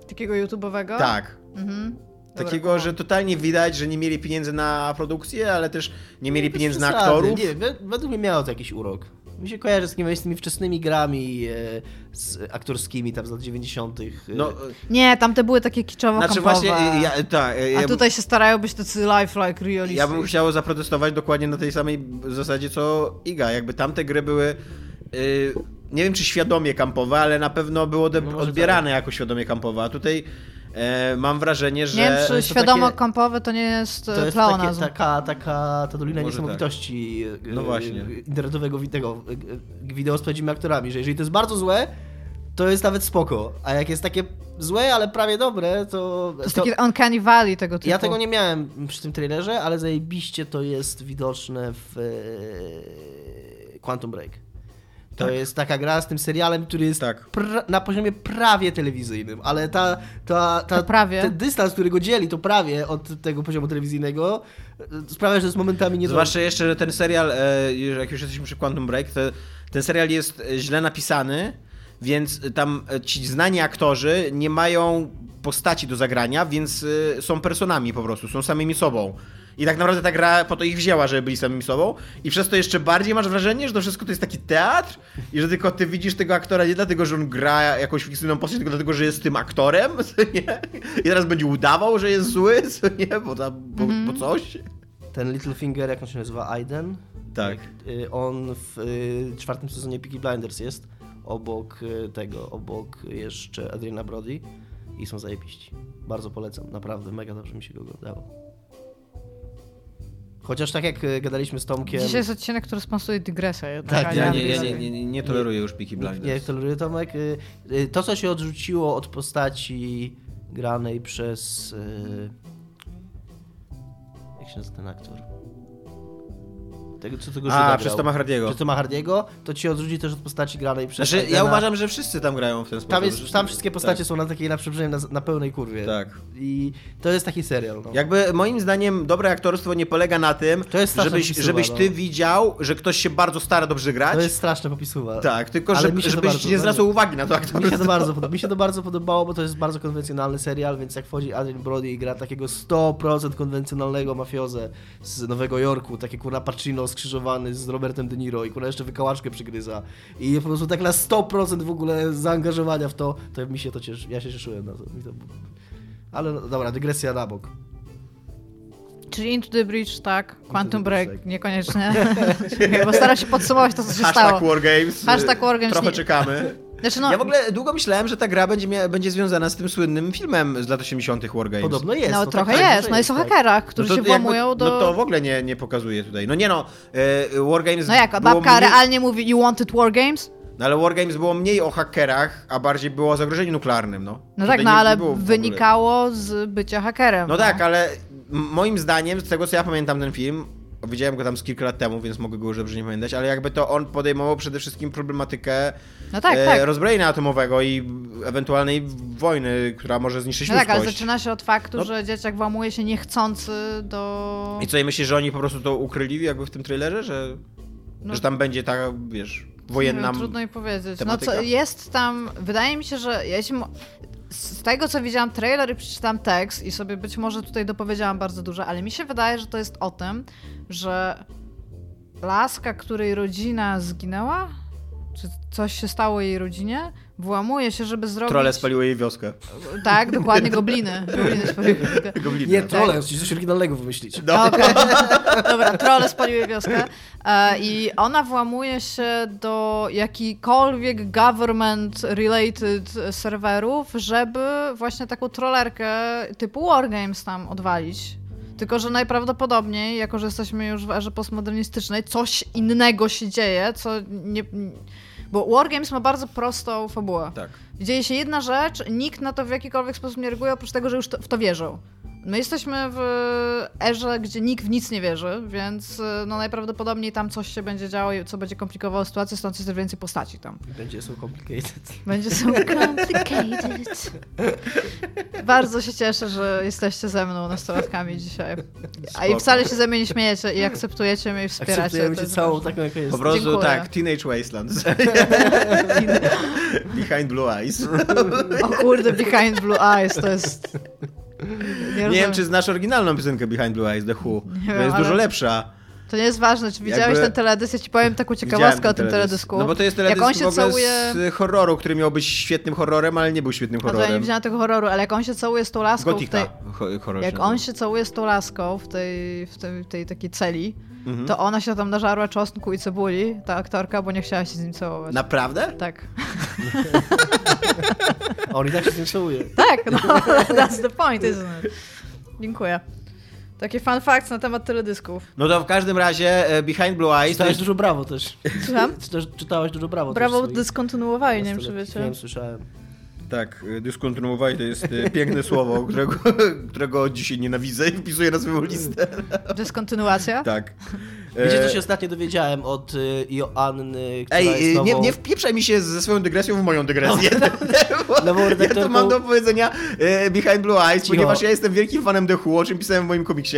Takiego YouTube'owego? Tak. Mhm. Takiego, że totalnie widać, że nie mieli pieniędzy na produkcję, ale też nie mieli Bez pieniędzy na aktorów. Nie, we- według mnie miało to jakiś urok. Mi się kojarzy z, takimi- z tymi wczesnymi grami e, z aktorskimi tam z lat 90. e, No, Nie, tamte były takie kiczowo znaczy właśnie, ja, tak, A ja, tutaj się starają być tacy lifelike, realistic. ja bym chciał zaprotestować dokładnie na tej samej zasadzie co Iga. Jakby tamte gry były, y, nie wiem czy świadomie kampowe, ale na pewno było No może odbierane jako świadomie kampowe, a tutaj e, mam wrażenie, że... Nie wiem, czy świadomo takie- kampowe to nie jest, To to jest takie, taka, taka ta dolina Może niesamowitości e, No właśnie. e, internetowego wideo, e, wideo z prawdziwymi aktorami, że jeżeli to jest bardzo złe, to jest nawet spoko, a jak jest takie złe, ale prawie dobre, to... To jest to taki uncanny valley tego typu. ja tego nie miałem przy tym trailerze, ale zajebiście to jest widoczne w e, Quantum Break. To Tak. jest taka gra z tym serialem, który jest Tak. na poziomie prawie telewizyjnym, ale ta, ta, ta, prawie. ten dystans, który go dzieli, to prawie od tego poziomu telewizyjnego, e, sprawia, że jest momentami nie do... Zwłaszcza jeszcze, że ten serial, e, jak już jesteśmy przy Quantum Break, to ten serial jest e, źle napisany, więc tam ci znani aktorzy nie mają postaci do zagrania, więc są personami po prostu, są samymi sobą. I tak naprawdę ta gra po to ich wzięła, żeby byli samymi sobą. I przez to jeszcze bardziej masz wrażenie, że to wszystko to jest taki teatr i że tylko ty widzisz tego aktora nie dlatego, że on gra jakąś fikcyjną postać, tylko dlatego, że jest tym aktorem, <laughs> nie? I teraz będzie udawał, że jest zły, co nie? Bo, tam, bo, bo coś. Ten Littlefinger, jak on się nazywa, Aiden? Tak. Y, On w y, czwartym sezonie Peaky Blinders jest, obok y, tego, obok jeszcze Adriana Brody i są zajebiści. Bardzo polecam, naprawdę, mega dobrze mi się go oglądało. Chociaż tak jak y, gadaliśmy z Tomkiem... Dzisiaj jest odcinek, który sponsoruje dygresję. jednak, Tak, Ja nie, ja nie- nie, nie, nie, nie toleruję już Peaky Blinders. Nie, toleruję Tomek. Y, y, To, co się odrzuciło od postaci granej przez... Jak się nazywa ten aktor? Tego, co tego Żyda A, grał. przez Toma Hardiego. Przez Toma Hardiego, to ci odrzuci też od postaci granej przez Znaczy, ja uważam, że wszyscy tam grają w ten sposób. Tam, jest, tam wszystkie postacie tak. są na takiej na na, na pełnej kurwie. Tak. I to jest taki serial. No. Jakby moim zdaniem dobre aktorstwo nie polega na tym, żebyś, popisuwa, żebyś no. ty widział, że ktoś się bardzo stara dobrze grać. To jest straszne popisuwa. Tak, tylko żeby, mi żebyś bardzo- nie zwracał uwagi na to Mi aktorstwo. się to bardzo podoba. Mi się to bardzo podobało, bo to jest bardzo konwencjonalny serial, więc jak wchodzi Adrian Brody i gra takiego 100% konwencjonalnego mafiozę z Nowego Jorku, takie kurna Pacino skrzyżowany z Robertem De Niro i kurna jeszcze wykałaczkę przygryza i po prostu tak na 100% w ogóle zaangażowania w to, to mi się to cieszy, ja się cieszyłem na to. Mi to... Ale no, dobra, dygresja na bok. Czyli Into the Bridge, tak. Quantum Break, Bridge, niekoniecznie. <laughs> Bo staram się podsumować to, co się Hashtag stało. Wargames. Hashtag Wargames Trochę nie- czekamy. <laughs> Znaczy, no, Ja w ogóle długo myślałem, że ta gra będzie, mia- będzie związana z tym słynnym filmem z lat 80. Wargames. Podobno jest. no tak, trochę tak, jest. No jest o tak. hakerach, którzy No się to włamują do... No to w ogóle nie, nie pokazuje tutaj. No nie no, e, Wargames No jak, babka mniej- realnie mówi You wanted war games? No ale Wargames było mniej o hakerach, a bardziej było o zagrożeniu nuklearnym, no. No Tutaj tak, no nie- ale wynikało z bycia hakerem. No tak, ale moim zdaniem, z tego co ja pamiętam ten film, widziałem go tam z kilka lat temu, więc mogę go już dobrze nie pamiętać, ale jakby to on podejmował przede wszystkim problematykę No tak, e, tak. rozbrojenia atomowego i ewentualnej wojny, która może zniszczyć No tak, ale ludzkość. zaczyna się od faktu, No. że dzieciak włamuje się niechcący do... I co, i myślisz, że oni po prostu to ukryli jakby w tym trailerze, że, No. że tam będzie ta, wiesz, wojenna... wiem, trudno mi powiedzieć. tematyka? No co, jest tam, wydaje mi się, że ja się, z tego co widziałam trailer i przeczytałam tekst i sobie być może tutaj dopowiedziałam bardzo dużo, ale mi się wydaje, że to jest o tym, że laska, której rodzina zginęła, czy coś się stało jej rodzinie, włamuje się, żeby zrobić... Trole spaliły jej wioskę. Tak, dokładnie, <laughs> gobliny. Gobliny spaliły wioskę. Gobliny. Nie, trole, chcieliście coś oryginalnego wymyślić. No. Okej. <laughs> Dobra, trole spaliły wioskę. E, I ona włamuje się do jakikolwiek government-related serwerów, żeby właśnie taką trollerkę typu Wargames tam odwalić. Tylko, że najprawdopodobniej, jako że jesteśmy już w erze postmodernistycznej, coś innego się dzieje, co nie... Bo Wargames ma bardzo prostą fabułę. Tak. Dzieje się jedna rzecz, nikt na to w jakikolwiek sposób nie reaguje, oprócz tego, że już to, w to wierzą. My jesteśmy w erze, gdzie nikt w nic nie wierzy, więc y, no najprawdopodobniej tam coś się będzie działo, i co będzie komplikowało sytuację, stąd jest więcej postaci tam. Będzie so complicated. Będzie so <laughs> complicated. Bardzo się cieszę, że jesteście ze mną nastolatkami dzisiaj. A i wcale się ze mnie nie śmiejecie i akceptujecie mnie i wspieracie. Akceptujemy cię całą taką, jaka jest. Po prostu Dziękuję. tak, Teenage Wasteland. <laughs> Behind Blue Eyes. O kurde, Behind Blue Eyes, to jest... Nie rozumiem. wiem, czy znasz oryginalną piosenkę Behind Blue Eyes, The Who. Nie To wiem, jest ale- dużo lepsza. To nie jest ważne, czy widziałeś Jakby- ten teledysk. Ja ci powiem taką ciekawostkę o tym teledysku. No bo to jest teledysk Jak on się w ogóle całuje... z horroru, który miał być świetnym horrorem, ale nie był świetnym No to ja nie horrorem. widziałam tego horroru, ale jak on się całuje z tą laską Gotika. tej... horror Jak on nazywa. się całuje z tą laską w tej, w tej, tej takiej celi, Mhm. to ona się tam nażarła czosnku i cebuli, ta aktorka, bo nie chciała się z nim całować. Naprawdę? Tak. <laughs> On i tak się z tym całuje. Tak, no, <laughs> that's the point, isn't it? Dziękuję. Takie fun facts na temat teledysków. No to w każdym razie e, Behind Blue Eyes to Czytałeś jest... dużo brawo też. Słucham? Czytałaś dużo brawo Brawo dyskontynuowali, nie wiem czy wiecie. Wiem, słyszałem. Tak, e, dyskontynuowali to jest e, piękne <laughs> słowo, którego, którego dzisiaj nienawidzę i wpisuję na swoją listę. Dyskontynuacja? Tak. Wiecie, E, co się ostatnio dowiedziałem od y, Joanny, która jest Ej, nową... nie, nie wpieprzaj mi się ze swoją dygresją w moją dygresję. Nową <laughs> ja to mam do powiedzenia e, Behind Blue Eyes, Cicho. ponieważ ja jestem wielkim fanem The Who, o czym pisałem w moim komiksie.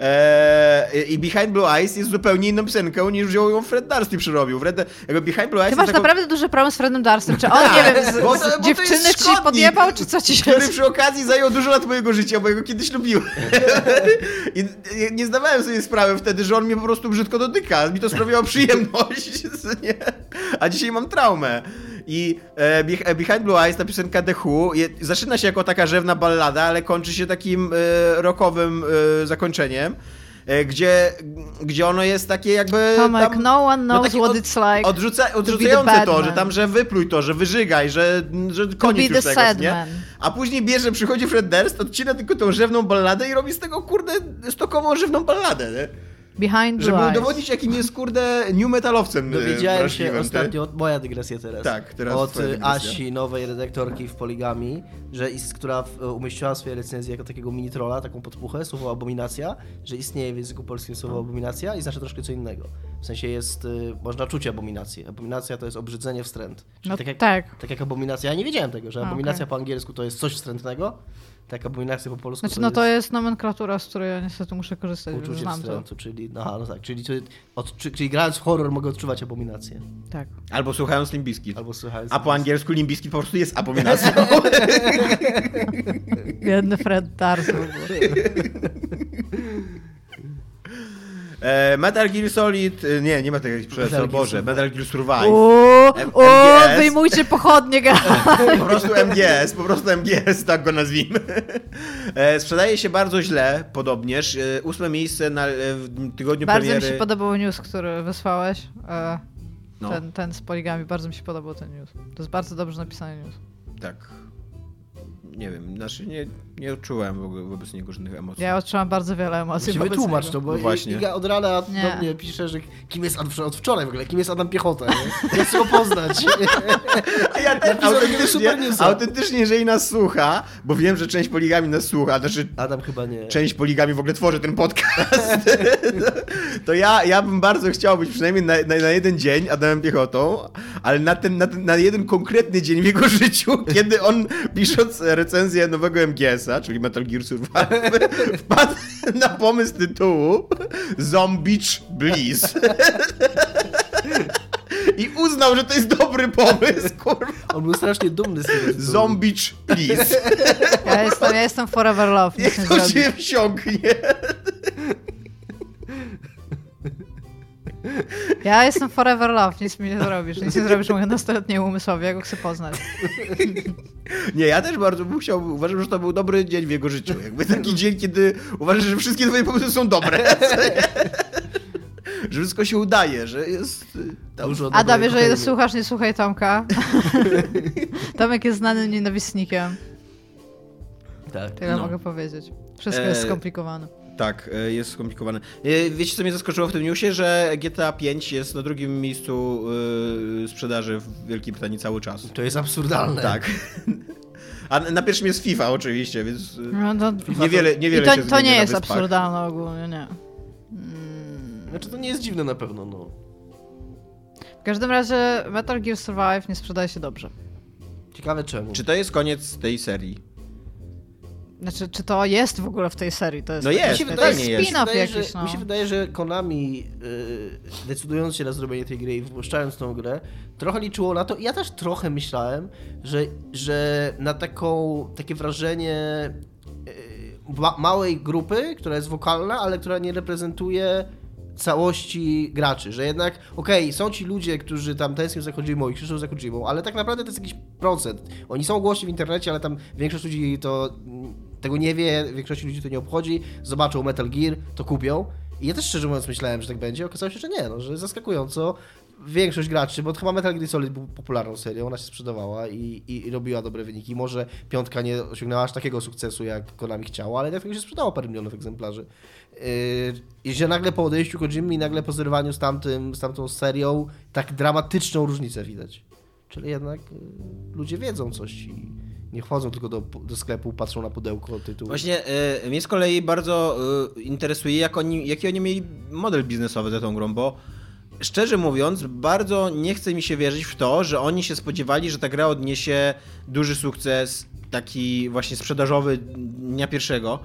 E, I Behind Blue Eyes jest zupełnie inną piosenką niż wziął ją Fred i przerobił. Fred, jakby Behind Blue Eyes Ty masz taką, naprawdę duży problem z Fredem Durstem. Czy on, nie wiem, z, Bo to- bo dziewczyny ci podjebał, czy co ci się... który przy okazji zajął dużo lat mojego życia, bo ja go kiedyś lubiłem. <laughs> <laughs> I nie zdawałem sobie sprawy wtedy, że on mnie po prostu brzydko dotyka. Mi to sprawiało przyjemność. <laughs> nie? A dzisiaj mam traumę. I e, e, Behind Blue Eyes, ta piosenka The Who, je, zaczyna się jako taka rzewna ballada, ale kończy się takim e, rockowym e, zakończeniem. e, Gdzie, gdzie ono jest takie jakby. Tomek, tam- no one no knows takie what it's like Odrzuca, odrzucające to, że tam, że wypluj to, że wyżygaj, że, że koniec już tego, nie? man. A później bierze, przychodzi Fred Durst, odcina tylko tą rzewną balladę i robi z tego, kurde, stokową rzewną balladę, nie? Behind Żeby Eyes. udowodnić, jakim jest, kurde, new metalowcem e, Dowiedziałem się ostatnio, moja dygresja teraz, Tak, teraz od dygresja. Asi, nowej redaktorki w Poligami, że ist, która w, umieściła swoje recenzje jako takiego mini-trolla, taką podpuchę, słowo abominacja, że istnieje w języku polskim słowo abominacja i znaczy troszkę co innego. W sensie jest, można czuć abominację. Abominacja to jest obrzydzenie, wstręt. Czyli No tak, jak, tak. tak jak abominacja, ja nie wiedziałem tego, że abominacja okej. po angielsku to jest coś wstrętnego, tak abominacja po polsku Znaczy, to no jest... to jest nomenklatura, z której ja niestety muszę korzystać, Uczucie znam to. wstrętu, czyli, no, no tak, czyli, czyli, od, czyli, czyli grając w horror mogę odczuwać abominację. Tak. Albo słuchając Limbiskit. Albo słuchając... A po angielsku Limbiskit po prostu jest abominacją. <laughs> Biedny Fred ogóle. <laughs> e, Metal Gear Solid, e, nie, nie Metal Gear, przepraszam, Metal Gear Boże. Metal Gear Survive. O, M- o, MGS. wyjmujcie pochodnie. <laughs> Po prostu MGS, po prostu MGS, tak go nazwijmy. E, sprzedaje się bardzo źle, podobnież. E, ósme miejsce na, e, w tygodniu Bardzo mi premiery. się podobał news, który wysłałeś. E, No. ten, ten z poligami, bardzo mi się podobał ten news. To jest bardzo dobrze napisany news. Tak. Nie wiem, znaczy nie, nie odczułem w ogóle wobec niego żadnych emocji. Ja odczułam bardzo wiele emocji. Wytłumacz niego. to, bo No właśnie. Iga od rana Nie. do mnie pisze, że kim jest Adam, od wczoraj w ogóle, kim jest Adam Piechota, nie? Ja chcę go poznać. A <laughs> ja takiego autentycznie, autentycznie, jeżeli nas słucha, bo wiem, że część poligami nas słucha, znaczy Adam chyba nie. część poligami w ogóle tworzy ten podcast, <laughs> to ja, ja bym bardzo chciał być przynajmniej na, na, na jeden dzień Adamem Piechotą, ale na, ten, na, ten, na jeden konkretny dzień w jego <laughs> życiu, kiedy on pisząc recenzję nowego MGS-a, czyli Metal Gear Survive, <laughs> wpadł na pomysł tytułu Zombicz Bliss. I uznał, że to jest dobry pomysł, kurwa. On był strasznie dumny z tego. Zombicz Please. Ja jestem, ja jestem forever love. Niech nie to się wsiąknie. <laughs> Ja jestem forever love, nic mi nie zrobisz. Nic nie zrobisz mojemu nastoletniemu umysłowi, ja go chcę poznać. <laughs> Nie, ja też bardzo bym chciał, uważam, że to był dobry dzień w jego życiu. Jakby taki dzień, kiedy uważasz, że wszystkie twoje pomysły są dobre. <laughs> że wszystko się udaje, że jest... Dużo Adam, jeżeli kokainy. słuchasz, nie słuchaj Tomka. Tomek jest znanym nienawistnikiem. Tak. Tyle No. mogę powiedzieć. Wszystko E, jest skomplikowane. Tak, e, jest skomplikowane. Wiecie, co mnie zaskoczyło w tym newsie? Że GTA 5 jest na drugim miejscu e, sprzedaży w Wielkiej Brytanii cały czas. To jest absurdalne. Tak. A na pierwszym jest FIFA oczywiście, więc e, No to, niewiele, I niewiele to, się to nie jest absurdalne ogólnie, nie. Mm. Znaczy to nie jest dziwne na pewno, no. W każdym razie Metal Gear Survive nie sprzedaje się dobrze. Ciekawe czemu. Czy to jest koniec tej serii? Znaczy, czy to jest w ogóle w tej serii? To jest No jest, mi się to wydaje, jest jest. mi się spin-off wydaje, jakiś, że, no. mi się wydaje, że Konami yy, decydując się na zrobienie tej gry i wypuszczając tą grę, trochę liczyło na to i ja też trochę myślałem, że, że na taką, takie wrażenie yy, ma, małej grupy, która jest wokalna, ale która nie reprezentuje całości graczy, że jednak, okej, są ci ludzie, którzy tam tęsknią za Kojimą i krzyczą za Kojimą, ale tak naprawdę to jest jakiś procent. Oni są głośni w internecie, ale tam większość ludzi to tego nie wie, większość ludzi to nie obchodzi, zobaczą Metal Gear, to kupią. I ja też szczerze mówiąc myślałem, że tak będzie, okazało się, że nie, no, że zaskakująco większość graczy, bo chyba Metal Gear Solid był popularną serią, ona się sprzedawała i, i, i robiła dobre wyniki. Może piątka nie osiągnęła aż takiego sukcesu, jak Konami chciało, ale dlatego się sprzedało parę milionów egzemplarzy. Yy, że nagle po odejściu Kojimy i nagle po zerwaniu z, tamtym, z tamtą serią tak dramatyczną różnicę widać. Czyli jednak yy, ludzie wiedzą coś i nie wchodzą tylko do, do sklepu, patrzą na pudełko tytułu. Właśnie e, mnie z kolei bardzo e, interesuje, jak oni, jaki oni mieli model biznesowy za tą grą, bo szczerze mówiąc, bardzo nie chce mi się wierzyć w to, że oni się spodziewali, że ta gra odniesie duży sukces, taki właśnie sprzedażowy dnia pierwszego.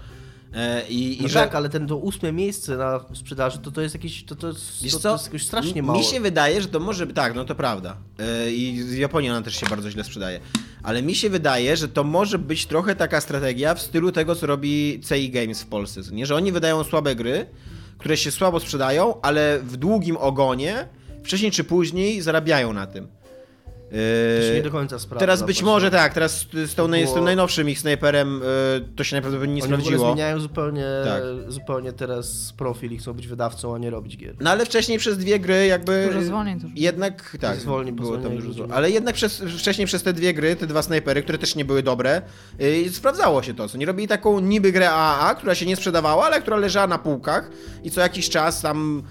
E, I, No i tak, ale ten to ósme miejsce na sprzedaży, to to jest jakieś, to, to, jest, Wiesz to, to jest strasznie mało. Mi się wydaje, że to może. Tak, no to prawda. Yy, I z Japonii ona też się bardzo źle sprzedaje. Ale mi się wydaje, że to może być trochę taka strategia w stylu tego, co robi CI Games w Polsce. Nie, że oni wydają słabe gry, które się słabo sprzedają, ale w długim ogonie, wcześniej czy później, zarabiają na tym. To się Yy, nie do końca sprawdza. Teraz być właśnie. może tak, teraz z, tą, było- z tym najnowszym ich snajperem yy, to się najprawdopodobniej nie Oni sprawdziło. zmieniają zupełnie, Tak. zupełnie teraz profil i chcą być wydawcą, a nie robić gier. No ale wcześniej przez dwie gry jakby... Dużo zwolnień też było. Jednak, tak, Zwolnień, było tam dużo zwolnień. Ale jednak przez, wcześniej przez te dwie gry, te dwa snajpery, które też nie były dobre, yy, sprawdzało się to, co nie robili taką niby grę AAA, która się nie sprzedawała, ale która leżała na półkach i co jakiś czas tam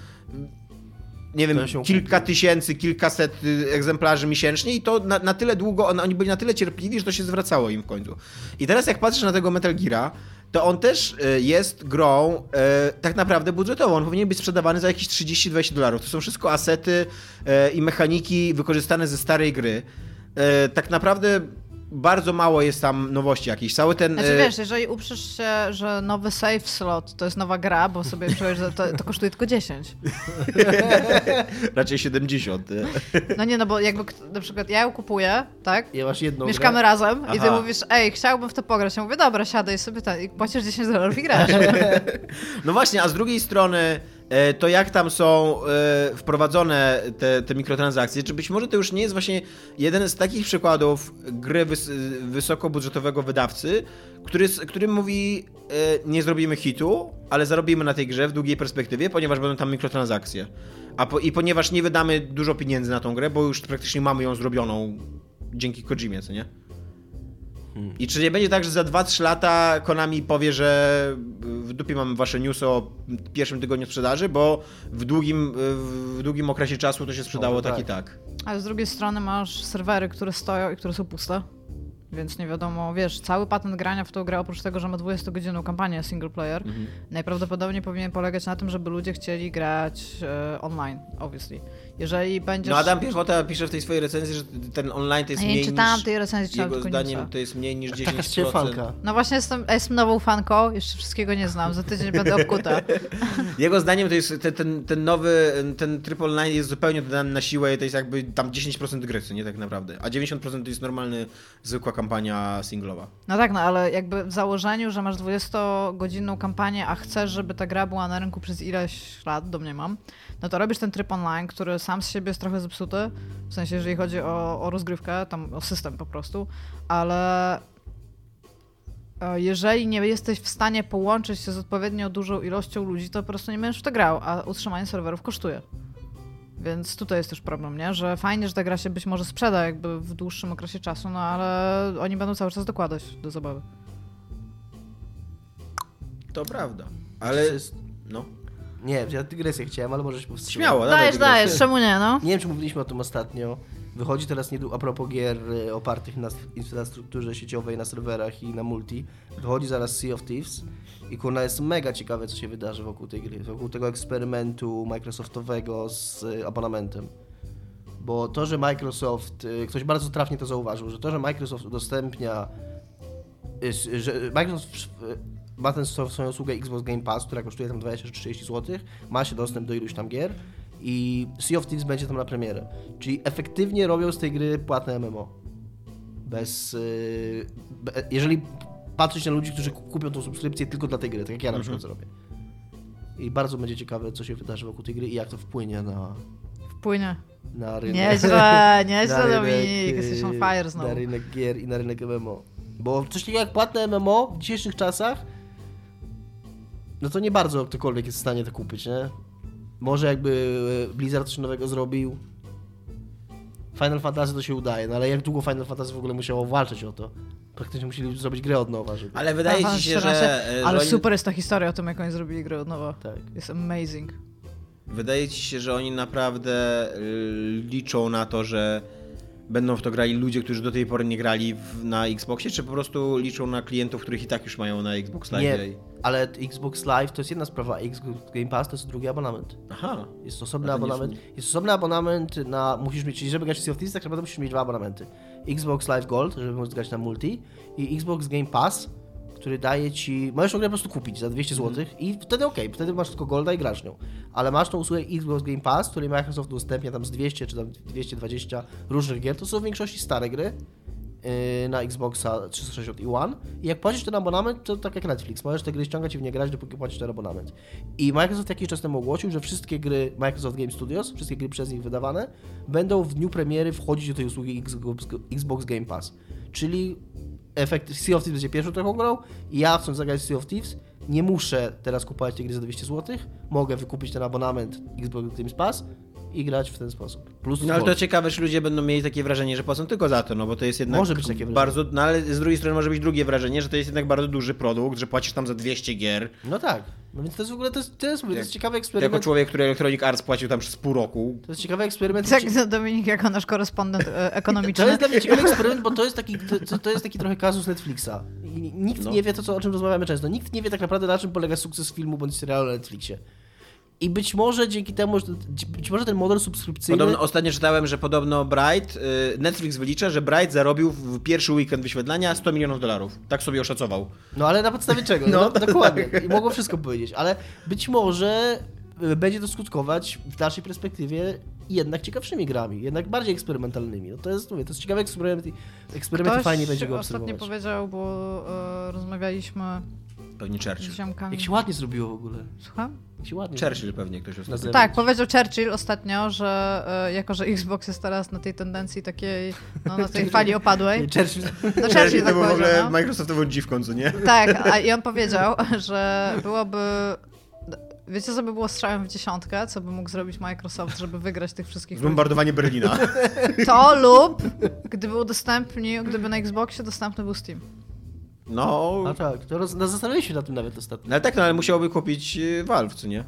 nie wiem, kilka tysięcy, kilkaset y, egzemplarzy miesięcznie i to na, na tyle długo, on, oni byli na tyle cierpliwi, że to się zwracało im w końcu. I teraz jak patrzysz na tego Metal Geara, to on też y, jest grą y, tak naprawdę budżetową. On powinien być sprzedawany za jakieś 30-20 dolarów. To są wszystko asety i mechaniki wykorzystane ze starej gry. Tak naprawdę bardzo mało jest tam nowości jakichś. Cały ten... Znaczy y, wiesz, jeżeli uprzesz się, że nowy save slot to jest nowa gra, bo sobie czujesz, że to, to kosztuje tylko 10. <laughs> raczej 70. y. No nie, no bo jakby na przykład ja ją kupuję, tak? Ja masz jedną Mieszkamy grę. razem i ty Aha. mówisz, ej, chciałbym w to pograć. Ja mówię, dobra, siadaj sobie ten i płacisz 10 dolarów i grasz. <laughs> No właśnie, a z drugiej strony e, to jak tam są e, wprowadzone te, te mikrotransakcje, czy być może to już nie jest właśnie jeden z takich przykładów gry wys wysokobudżetowego wydawcy, który, który mówi e, nie zrobimy hitu, ale zarobimy na tej grze w długiej perspektywie, ponieważ będą tam mikrotransakcje. A po, I ponieważ nie wydamy dużo pieniędzy na tą grę, bo już praktycznie mamy ją zrobioną dzięki Kojimie, co nie? I czy nie będzie tak, że za 2-3 lata Konami powie, że w dupie mamy wasze newsy o pierwszym tygodniu sprzedaży, bo w długim, w długim okresie czasu to się sprzedało Może tak i tak. tak. Ale z drugiej strony masz serwery, które stoją i które są puste. Więc nie wiadomo, wiesz, cały patent grania w tą grę, oprócz tego, że ma 20-godzinną kampanię single player, Mhm. najprawdopodobniej powinien polegać na tym, żeby ludzie chcieli grać e, online, obviously. Jeżeli będziesz... No Adam Piechota pisze w tej swojej recenzji, że ten online to jest Ja nie mniej czytałam niż... tej recenzji, Jego zdaniem to jest mniej niż 10%. Taka ciebie fanka. No właśnie jestem, jestem nową fanką, jeszcze wszystkiego nie znam, za tydzień będę obkuta. <laughs> Jego zdaniem to jest ten, ten, ten nowy, ten triple online jest zupełnie dodany na siłę i to jest jakby tam 10% gry, nie tak naprawdę. A 90% to jest normalny, zwykła kampania. singlowa. No tak, no ale jakby w założeniu, że masz 20-godzinną kampanię, a chcesz, żeby ta gra była na rynku przez ileś lat, domniemam, no to robisz ten tryb online, który sam z siebie jest trochę zepsuty, w sensie, jeżeli chodzi o, o rozgrywkę, tam o system po prostu, ale e, jeżeli nie jesteś w stanie połączyć się z odpowiednio dużą ilością ludzi, to po prostu nie będziesz w to grał, a utrzymanie serwerów kosztuje. Więc tutaj jest też problem, nie? Że fajnie, że ta gra się być może sprzeda jakby w dłuższym okresie czasu, no ale oni będą cały czas dokładać do zabawy. To prawda. Ale. Jest- No. Nie, ja dygresję chciałem, ale możesz powstrzymać. Śmiało, dawaj Dajesz, dygresję. dajesz, czemu nie, no? Nie wiem, czy mówiliśmy o tym ostatnio. Wychodzi teraz niedługo, a propos gier y, opartych na infrastrukturze sieciowej, na serwerach i na multi. Wychodzi zaraz Sea of Thieves i kurna jest mega ciekawe, co się wydarzy wokół tej gry. Wokół tego eksperymentu Microsoftowego z y, abonamentem. Bo to, że Microsoft, y, ktoś bardzo trafnie to zauważył, że to, że Microsoft udostępnia, że Microsoft ma swo- swoją usługę Xbox Game Pass, która kosztuje tam 20 czy 30 zł, ma się dostęp do iluś tam gier i Sea of Thieves będzie tam na premierę. Czyli efektywnie robią z tej gry płatne MMO. Bez... y, be- jeżeli patrzeć na ludzi, którzy ku- kupią tą subskrypcję tylko dla tej gry, tak jak ja na przykład zrobię. I bardzo będzie ciekawe, co się wydarzy wokół tej gry i jak to wpłynie na, Wpłynie. na rynek. Nieźle, <laughs> nieźle Dominik, y, jesteś on fire znowu. Na rynek gier i na rynek MMO. Bo coś takiego jak płatne MMO w dzisiejszych czasach, no to nie bardzo ktokolwiek jest w stanie to kupić, nie? Może jakby e, Blizzard coś nowego zrobił. Final Fantasy to się udaje, no ale jak długo Final Fantasy w ogóle musiało walczyć o to? Praktycznie musieli zrobić grę od nowa, żeby... Ale wydaje Aha, ci się, 14. że. e, Ale że oni, super jest ta historia o tym, jak oni zrobili grę od nowa. Tak. Jest amazing. Wydaje ci się, że oni naprawdę y, liczą na to, że będą w to grali ludzie, którzy do tej pory nie grali w, na Xboxie, czy po prostu liczą na klientów, których i tak już mają na Xbox Live? Nie, ale Xbox Live to jest jedna sprawa, Xbox Game Pass to jest drugi abonament. Aha. Jest osobny A to nie abonament. Jest osobny abonament na. Musisz mieć, czyli żeby grać w Sea of Thieves, tak naprawdę musisz mieć dwa abonamenty. Xbox Live Gold, żeby móc grać na multi i Xbox Game Pass, który daje ci. Możesz tą grę po prostu kupić za 200 zł i wtedy okej, wtedy masz tylko Golda i grasz nią. Ale masz tą usługę Xbox Game Pass, który Microsoft udostępnia tam z 200 czy tam 220 różnych gier. To są w większości stare gry yy, na Xboxa 360 i One. I jak płacisz ten abonament, to tak jak Netflix, możesz te gry ściągać i w nie grać, dopóki płacisz ten abonament. I Microsoft jakiś czas temu ogłosił, że wszystkie gry Microsoft Game Studios, wszystkie gry przez nich wydawane, będą w dniu premiery wchodzić do tej usługi Xbox Game Pass. Czyli efekt Sea of Thieves będzie pierwszą taką grą i ja chcąc zagrać Sea of Thieves, nie muszę teraz kupować tej gry za 200 zł, mogę wykupić ten abonament Xbox Game Pass i grać w ten sposób. Plus No ale to ciekawe, że ludzie będą mieli takie wrażenie, że płacą tylko za to, no bo to jest jednak Może być takie bardzo, no ale z drugiej strony może być drugie wrażenie, że to jest jednak bardzo duży produkt, że płacisz tam za 200 gier. No tak. No więc to jest w ogóle, to jest, to jest, to jest ciekawy Jako eksperyment. człowiek, który Electronic Arts płacił tam przez pół roku. To jest ciekawy eksperyment. Tak, Dominik jako nasz korespondent e, <laughs> To ekonomiczny. jest dla mnie ciekawy eksperyment, bo to jest taki, to, to jest taki trochę kazus Netflixa. I nikt No. nie wie to, co, o czym rozmawiamy często. Nikt nie wie tak naprawdę, na czym polega sukces filmu bądź serialu na Netflixie. I być może dzięki temu, że, być może ten model subskrypcyjny... Podobno, ostatnio czytałem, że podobno Bright, y, Netflix wylicza, że Bright zarobił w pierwszy weekend wyświetlania 100 milionów dolarów. Tak sobie oszacował. No ale na podstawie czego? No, No. dokładnie. <laughs> I mogło wszystko powiedzieć. Ale być może y, będzie to skutkować w dalszej perspektywie jednak ciekawszymi grami, jednak bardziej eksperymentalnymi. No to jest, mówię, to jest ciekawy eksperyment i eksperyment fajnie będzie go ostatnio obserwować. powiedział, bo e, rozmawialiśmy Pewnie Churchill. ziomkami. Jak się ładnie zrobiło w ogóle. Słucham? Jak się ładnie Churchill pewnie ktoś ostatnio. Tak, powiedział Churchill ostatnio, że e, jako, że Xbox jest teraz na tej tendencji takiej, no, na tej fali opadłej. Nie, Churchill. No Churchill Churchill tak to był w ogóle no. Microsoftową dziwką, co nie? Tak, a, i on powiedział, że byłoby... Wiecie, co by było strzałem w dziesiątkę, co by mógł zrobić Microsoft, żeby wygrać tych wszystkich ludzi? Zbombardowanie Berlina. To lub gdyby udostępnił, gdyby na Xboxie dostępny był Steam. No, A tak, to roz, no, zastanawialiśmy się na tym nawet ostatnio. no ale tak, no ale musiałby kupić y, Valve, co nie?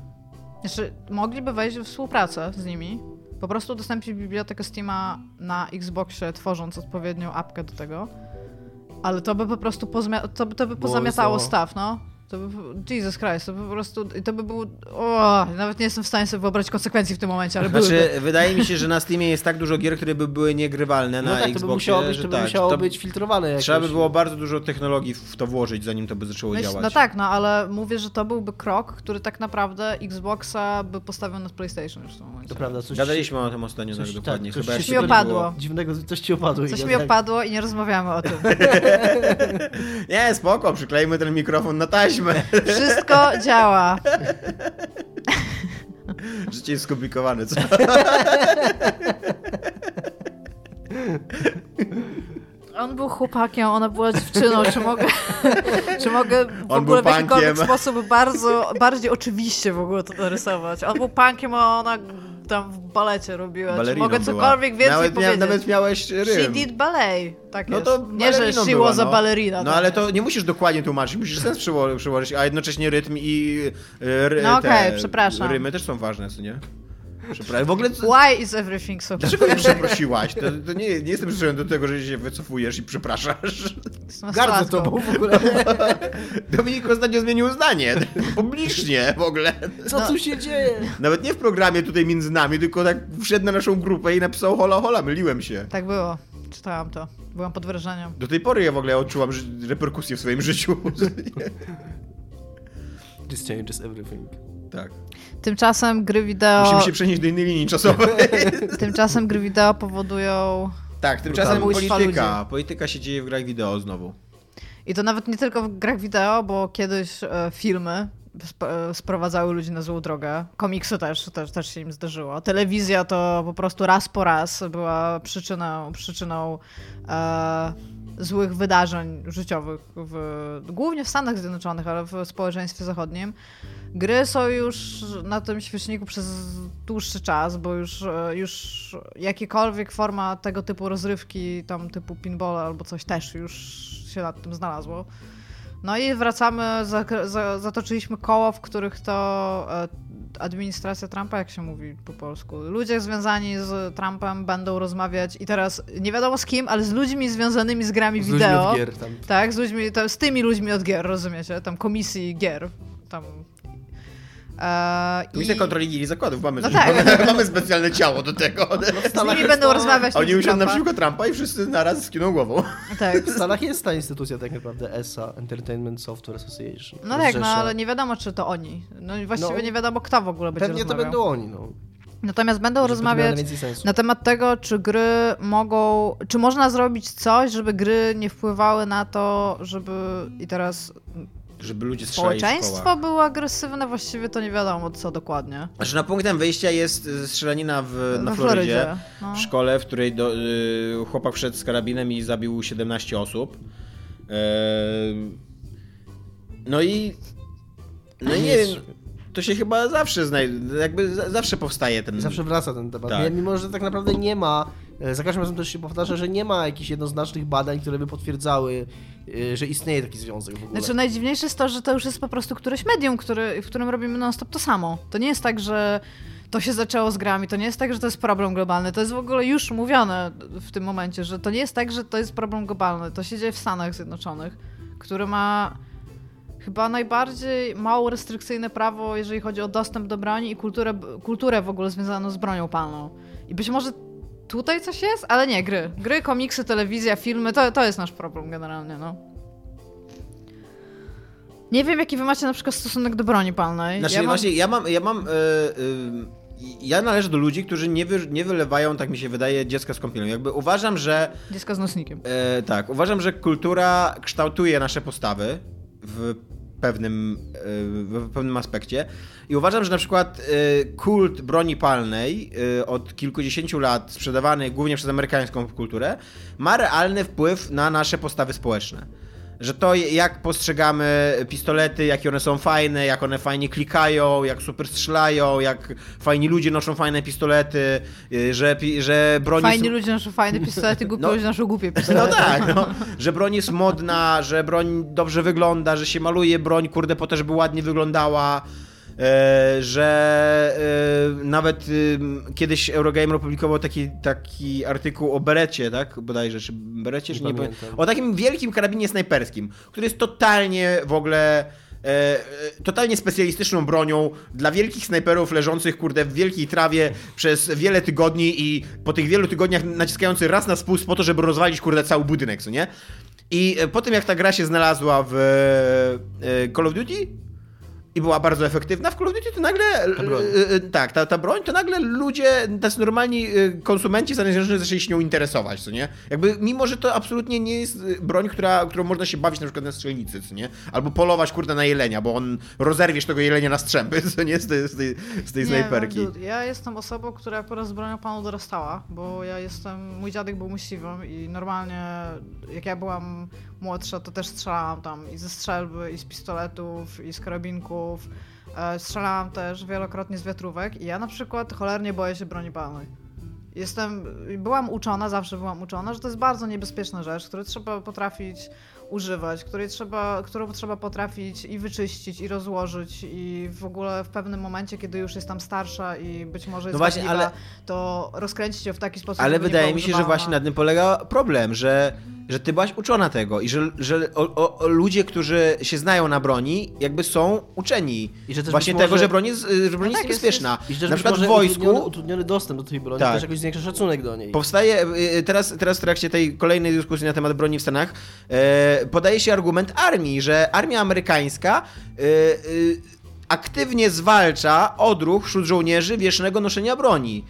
Znaczy, mogliby wejść w współpracę z nimi, po prostu udostępnić bibliotekę Steama na Xboxie, tworząc odpowiednią apkę do tego, ale to by po prostu pozmia- to, by- to by pozamiatało staw, no. To by, Jesus Christ, to by po prostu, to by było, o, nawet nie jestem w stanie sobie wyobrazić konsekwencji w tym momencie, ale Znaczy, byłyby. wydaje mi się, że na Steamie jest tak dużo gier, które by były niegrywalne na No tak, to by Xboxie, musiało być, że to by tak, musiało to być filtrowane jakoś. Trzeba by było bardzo dużo technologii w to włożyć, zanim to by zaczęło No, działać. no tak, no ale mówię, że to byłby krok, który tak naprawdę Xboxa by postawił na PlayStation już w tym momencie. To prawda, coś Gadaliśmy o tym ostatnio, tak coś- dokładnie. tak, Chyba coś jeszcze mi opadło. było. Dziwnego, coś ci opadło. Coś mi tak? opadło i nie rozmawiamy o tym. <laughs> Nie, spoko, przyklejmy ten mikrofon na taśmę. Wszystko działa. <laughs> Życie jest skomplikowane, co? On był chłopakiem, ona była dziewczyną. Czy mogę, <laughs> czy mogę w On ogóle w jakikolwiek sposób bardzo, bardziej oczywiście w ogóle to narysować? On był punkiem, a ona tam w balecie robiła. Czy mogę była. cokolwiek więcej nawet, powiedzieć? nawet miałeś rym. She did ballet. Tak No jest. to nie, że she była, was a no. ballerina. No tak ale to nie musisz dokładnie tłumaczyć, musisz sens przyło- przyłożyć, a jednocześnie rytm i ry, No te okej, przepraszam. rymy też są ważne, co nie? Przepraszam. W ogóle... Why is everything so Dlaczego mnie przeprosiłaś? To, to nie, nie jestem przyzwyczajony do tego, że się wycofujesz i przepraszasz. Jestem Gardzę tobą w ogóle. <laughs> Dominik ostatnio zmienił zdanie. <laughs> Publicznie w ogóle. Co tu się dzieje? Nawet nie w programie tutaj między nami, tylko tak wszedł na naszą grupę i napisał hola hola, myliłem się. Tak było. Czytałam to. Byłam pod wrażeniem. Do tej pory ja w ogóle odczułam reperkusje w swoim życiu. This changes everything. Tak. Tymczasem gry wideo... Musimy się przenieść do innej linii czasowej. <laughs> Tymczasem gry wideo powodują... tak, tymczasem polityka. Polityka się dzieje w grach wideo znowu. I to nawet nie tylko w grach wideo, bo kiedyś e, filmy sp- e, sprowadzały ludzi na złą drogę. Komiksy też, też, też się im zdarzyło. Telewizja to po prostu raz po raz była przyczyną, przyczyną e, złych wydarzeń życiowych, w, głównie w Stanach Zjednoczonych, ale w społeczeństwie zachodnim. Gry są już na tym świeczniku przez dłuższy czas, bo już, e, już jakiekolwiek forma tego typu rozrywki, tam typu pinball albo coś też już się nad tym znalazło. No i wracamy, zatoczyliśmy koło, w których to e, administracja Trumpa, jak się mówi po polsku, ludzie związani z Trumpem będą rozmawiać i teraz nie wiadomo z kim, ale z ludźmi związanymi z grami Z ludźmi wideo. od gier tam. Tak, z ludźmi, to, z tymi ludźmi od gier, rozumiecie? Tam komisji gier. Tam. E, Komisja i kontroli gier i zakładów. Mamy, No tak. mamy, mamy specjalne ciało do tego. <laughs> z nimi będą rozmawiać. Oni usiądą naprzeciwko Trumpa i wszyscy naraz skiną głową. Tak. W Stanach jest ta instytucja tak naprawdę ESA, Entertainment Software Association. No tak, no ale nie wiadomo, czy to oni. No i właściwie No. nie wiadomo, kto w ogóle będzie Pewnie to rozmawiał. będą oni, no. Natomiast będą to miało rozmawiać na temat tego, czy gry mogą, czy można zrobić coś, żeby gry nie wpływały na to, żeby i teraz Żeby ludzie strzelali społeczeństwo było agresywne, właściwie to nie wiadomo co dokładnie. Znaczy na punktem wyjścia jest y, strzelanina w, na We Florydzie. no. W szkole, w której do, y, chłopak wszedł z karabinem i zabił 17 osób. Ehm, no i. No i nie wiem. To się chyba zawsze znajdzie. Jakby za, zawsze powstaje ten. Zawsze wraca ten temat. Tak. Mimo, że tak naprawdę nie ma, e, za każdym razem też się powtarza, że nie ma jakichś jednoznacznych badań, które by potwierdzały, że istnieje taki związek w ogóle. Znaczy najdziwniejsze jest to, że to już jest po prostu któreś medium, który, w którym robimy non-stop to samo. To nie jest tak, że to się zaczęło z grami, to nie jest tak, że to jest problem globalny, to jest w ogóle już mówione w tym momencie, że to nie jest tak, że to jest problem globalny. To się dzieje w Stanach Zjednoczonych, który ma chyba najbardziej mało restrykcyjne prawo, jeżeli chodzi o dostęp do broni i kulturę, kulturę w ogóle związaną z bronią palną. I być może tutaj coś jest, ale nie, gry. Gry, komiksy, telewizja, filmy, to, to jest nasz problem generalnie, no. Nie wiem, jaki wy macie na przykład stosunek do broni palnej. Znaczy, ja mam... właśnie, ja mam. Ja, mam y, y, ja należę do ludzi, którzy nie, wy, nie wylewają, tak mi się wydaje, dziecka z kąpielą. Jakby uważam, że. Dziecko z nosnikiem. E, tak, uważam, że kultura kształtuje nasze postawy w pewnym, e, w pewnym aspekcie. I uważam, że na przykład e, kult broni palnej e, od kilkudziesięciu lat sprzedawany głównie przez amerykańską kulturę ma realny wpływ na nasze postawy społeczne. Że to, jak postrzegamy pistolety, jakie one są fajne, jak one fajnie klikają, jak super strzelają, jak fajni ludzie noszą fajne pistolety, e, że, że broń jest- Fajni ludzie noszą fajne pistolety, <laughs> głupi No. ludzie noszą głupie no pistolety. tak, no, że broń jest modna, że broń dobrze wygląda, że się maluje broń, kurde, po to, żeby ładnie wyglądała. E, że e, nawet e, kiedyś Eurogamer opublikował taki, taki artykuł o Berecie, tak? Bodajże, czy Berecie, czy Nie nie? O takim wielkim karabinie snajperskim, który jest totalnie w ogóle e, totalnie specjalistyczną bronią dla wielkich snajperów leżących, kurde, w wielkiej trawie przez wiele tygodni i po tych wielu tygodniach naciskający raz na spust po to, żeby rozwalić, kurde, cały budynek, co nie? I po tym, jak ta gra się znalazła w Call of Duty, i była bardzo efektywna w Call of Duty, to nagle. Ta broń. e, e, tak, ta, ta broń, to nagle ludzie, tacy normalni e, konsumenci Stanów Zjednoczonych zaczęli się nią interesować, co nie? Jakby, mimo że to absolutnie nie jest broń, która, którą można się bawić na przykład na strzelnicy, co nie? Albo polować, kurde, na jelenia, bo on rozerwiesz tego jelenia na strzępy, <laughs> co nie? Z tej, z tej, z tej Nie, snajperki. no, dude, ja jestem osobą, która akurat z bronią panu dorastała, bo ja jestem, mój dziadek był myśliwym i normalnie jak ja byłam młodsza, to też strzelałam tam i ze strzelby, i z pistoletów, i z karabinków. E, strzelałam też wielokrotnie z wiatrówek i ja na przykład cholernie boję się broni palnej. Jestem, byłam uczona, zawsze byłam uczona, że to jest bardzo niebezpieczna rzecz, której trzeba potrafić używać, której trzeba, którą trzeba potrafić i wyczyścić, i rozłożyć, i w ogóle w pewnym momencie, kiedy już jest tam starsza i być może jest No właśnie, wadliwa, ale- to rozkręcić ją w taki sposób, Ale żeby nie wydaje mi się, że właśnie na tym polega problem, że, że ty byłaś uczona tego i że, że o, o, o ludzie, którzy się znają na broni, jakby są uczeni. I że też właśnie być tego, może- że broń jest, że broń No jest tak, jest- niebezpieczna. I że też na przykład w może wojsku Utrudniony, utrudniony dostęp do tej broni Tak. też jakoś zwiększa szacunek do niej. Powstaje, y, teraz, teraz w trakcie tej kolejnej dyskusji na temat broni w Stanach, e, podaje się argument armii, że armia amerykańska e, e, aktywnie zwalcza odruch wśród żołnierzy wiecznego noszenia broni.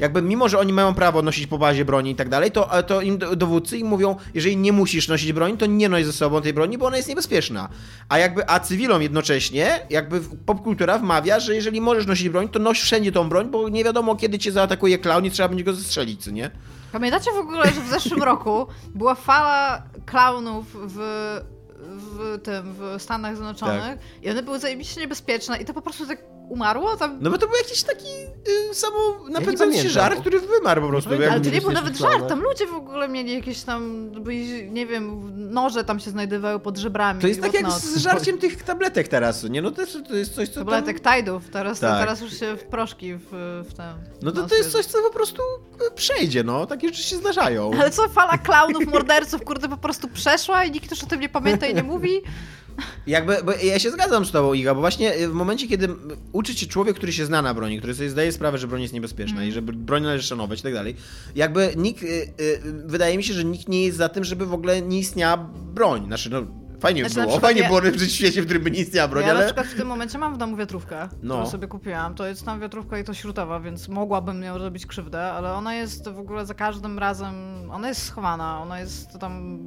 Jakby mimo, że oni mają prawo nosić po bazie broni i tak dalej, to, to im do- dowódcy im mówią, jeżeli nie musisz nosić broni, to nie noś ze sobą tej broni, bo ona jest niebezpieczna. A jakby, a cywilom jednocześnie, jakby popkultura wmawia, że jeżeli możesz nosić broń, to noś wszędzie tą broń, bo nie wiadomo kiedy cię zaatakuje klaun i trzeba będzie go zestrzelić, nie? Pamiętacie w ogóle, że w zeszłym roku była fala klaunów w, w tym, w Stanach Zjednoczonych Tak. i one były zajebiście niebezpieczne i to po prostu tak umarło tam. No bo to był jakiś taki y, samo napędzający się pamiętam. żart, który wymarł po prostu. Ale to nie był nawet żart, tam ludzie w ogóle mieli jakieś tam, byli, nie wiem, noże tam się znajdowały pod żebrami. to jest tak jak z żarciem tych tabletek teraz, nie? No to jest, to jest coś, co tam... Tabletek Tajdów, teraz, Tak. teraz już się w proszki w, w ten... No to, to jest coś, co po prostu y, przejdzie, no. Takie rzeczy się zdarzają. Ale co, fala klaunów, morderców, kurde, po prostu przeszła i nikt już o tym nie pamięta i nie mówi? <laughs> Jakby, bo ja się zgadzam z tobą, Iga, bo właśnie y, w momencie, kiedy uczy ci człowiek, który się zna na broni, który sobie zdaje sprawę, że broń jest niebezpieczna Mm. i że broń należy szanować i tak dalej, jakby nikt, y, y, wydaje mi się, że nikt nie jest za tym, żeby w ogóle nie istniała broń. Znaczy, no, fajnie Znaczy, by na było, fajnie ja- było żyć w świecie, w którym by nie istniała broń, ja na ale... przykład w tym momencie mam w domu wiatrówkę, No. którą sobie kupiłam. To jest tam wiatrówka i to śrutowa, więc mogłabym ją robić krzywdę, ale ona jest w ogóle za każdym razem, ona jest schowana, ona jest tam...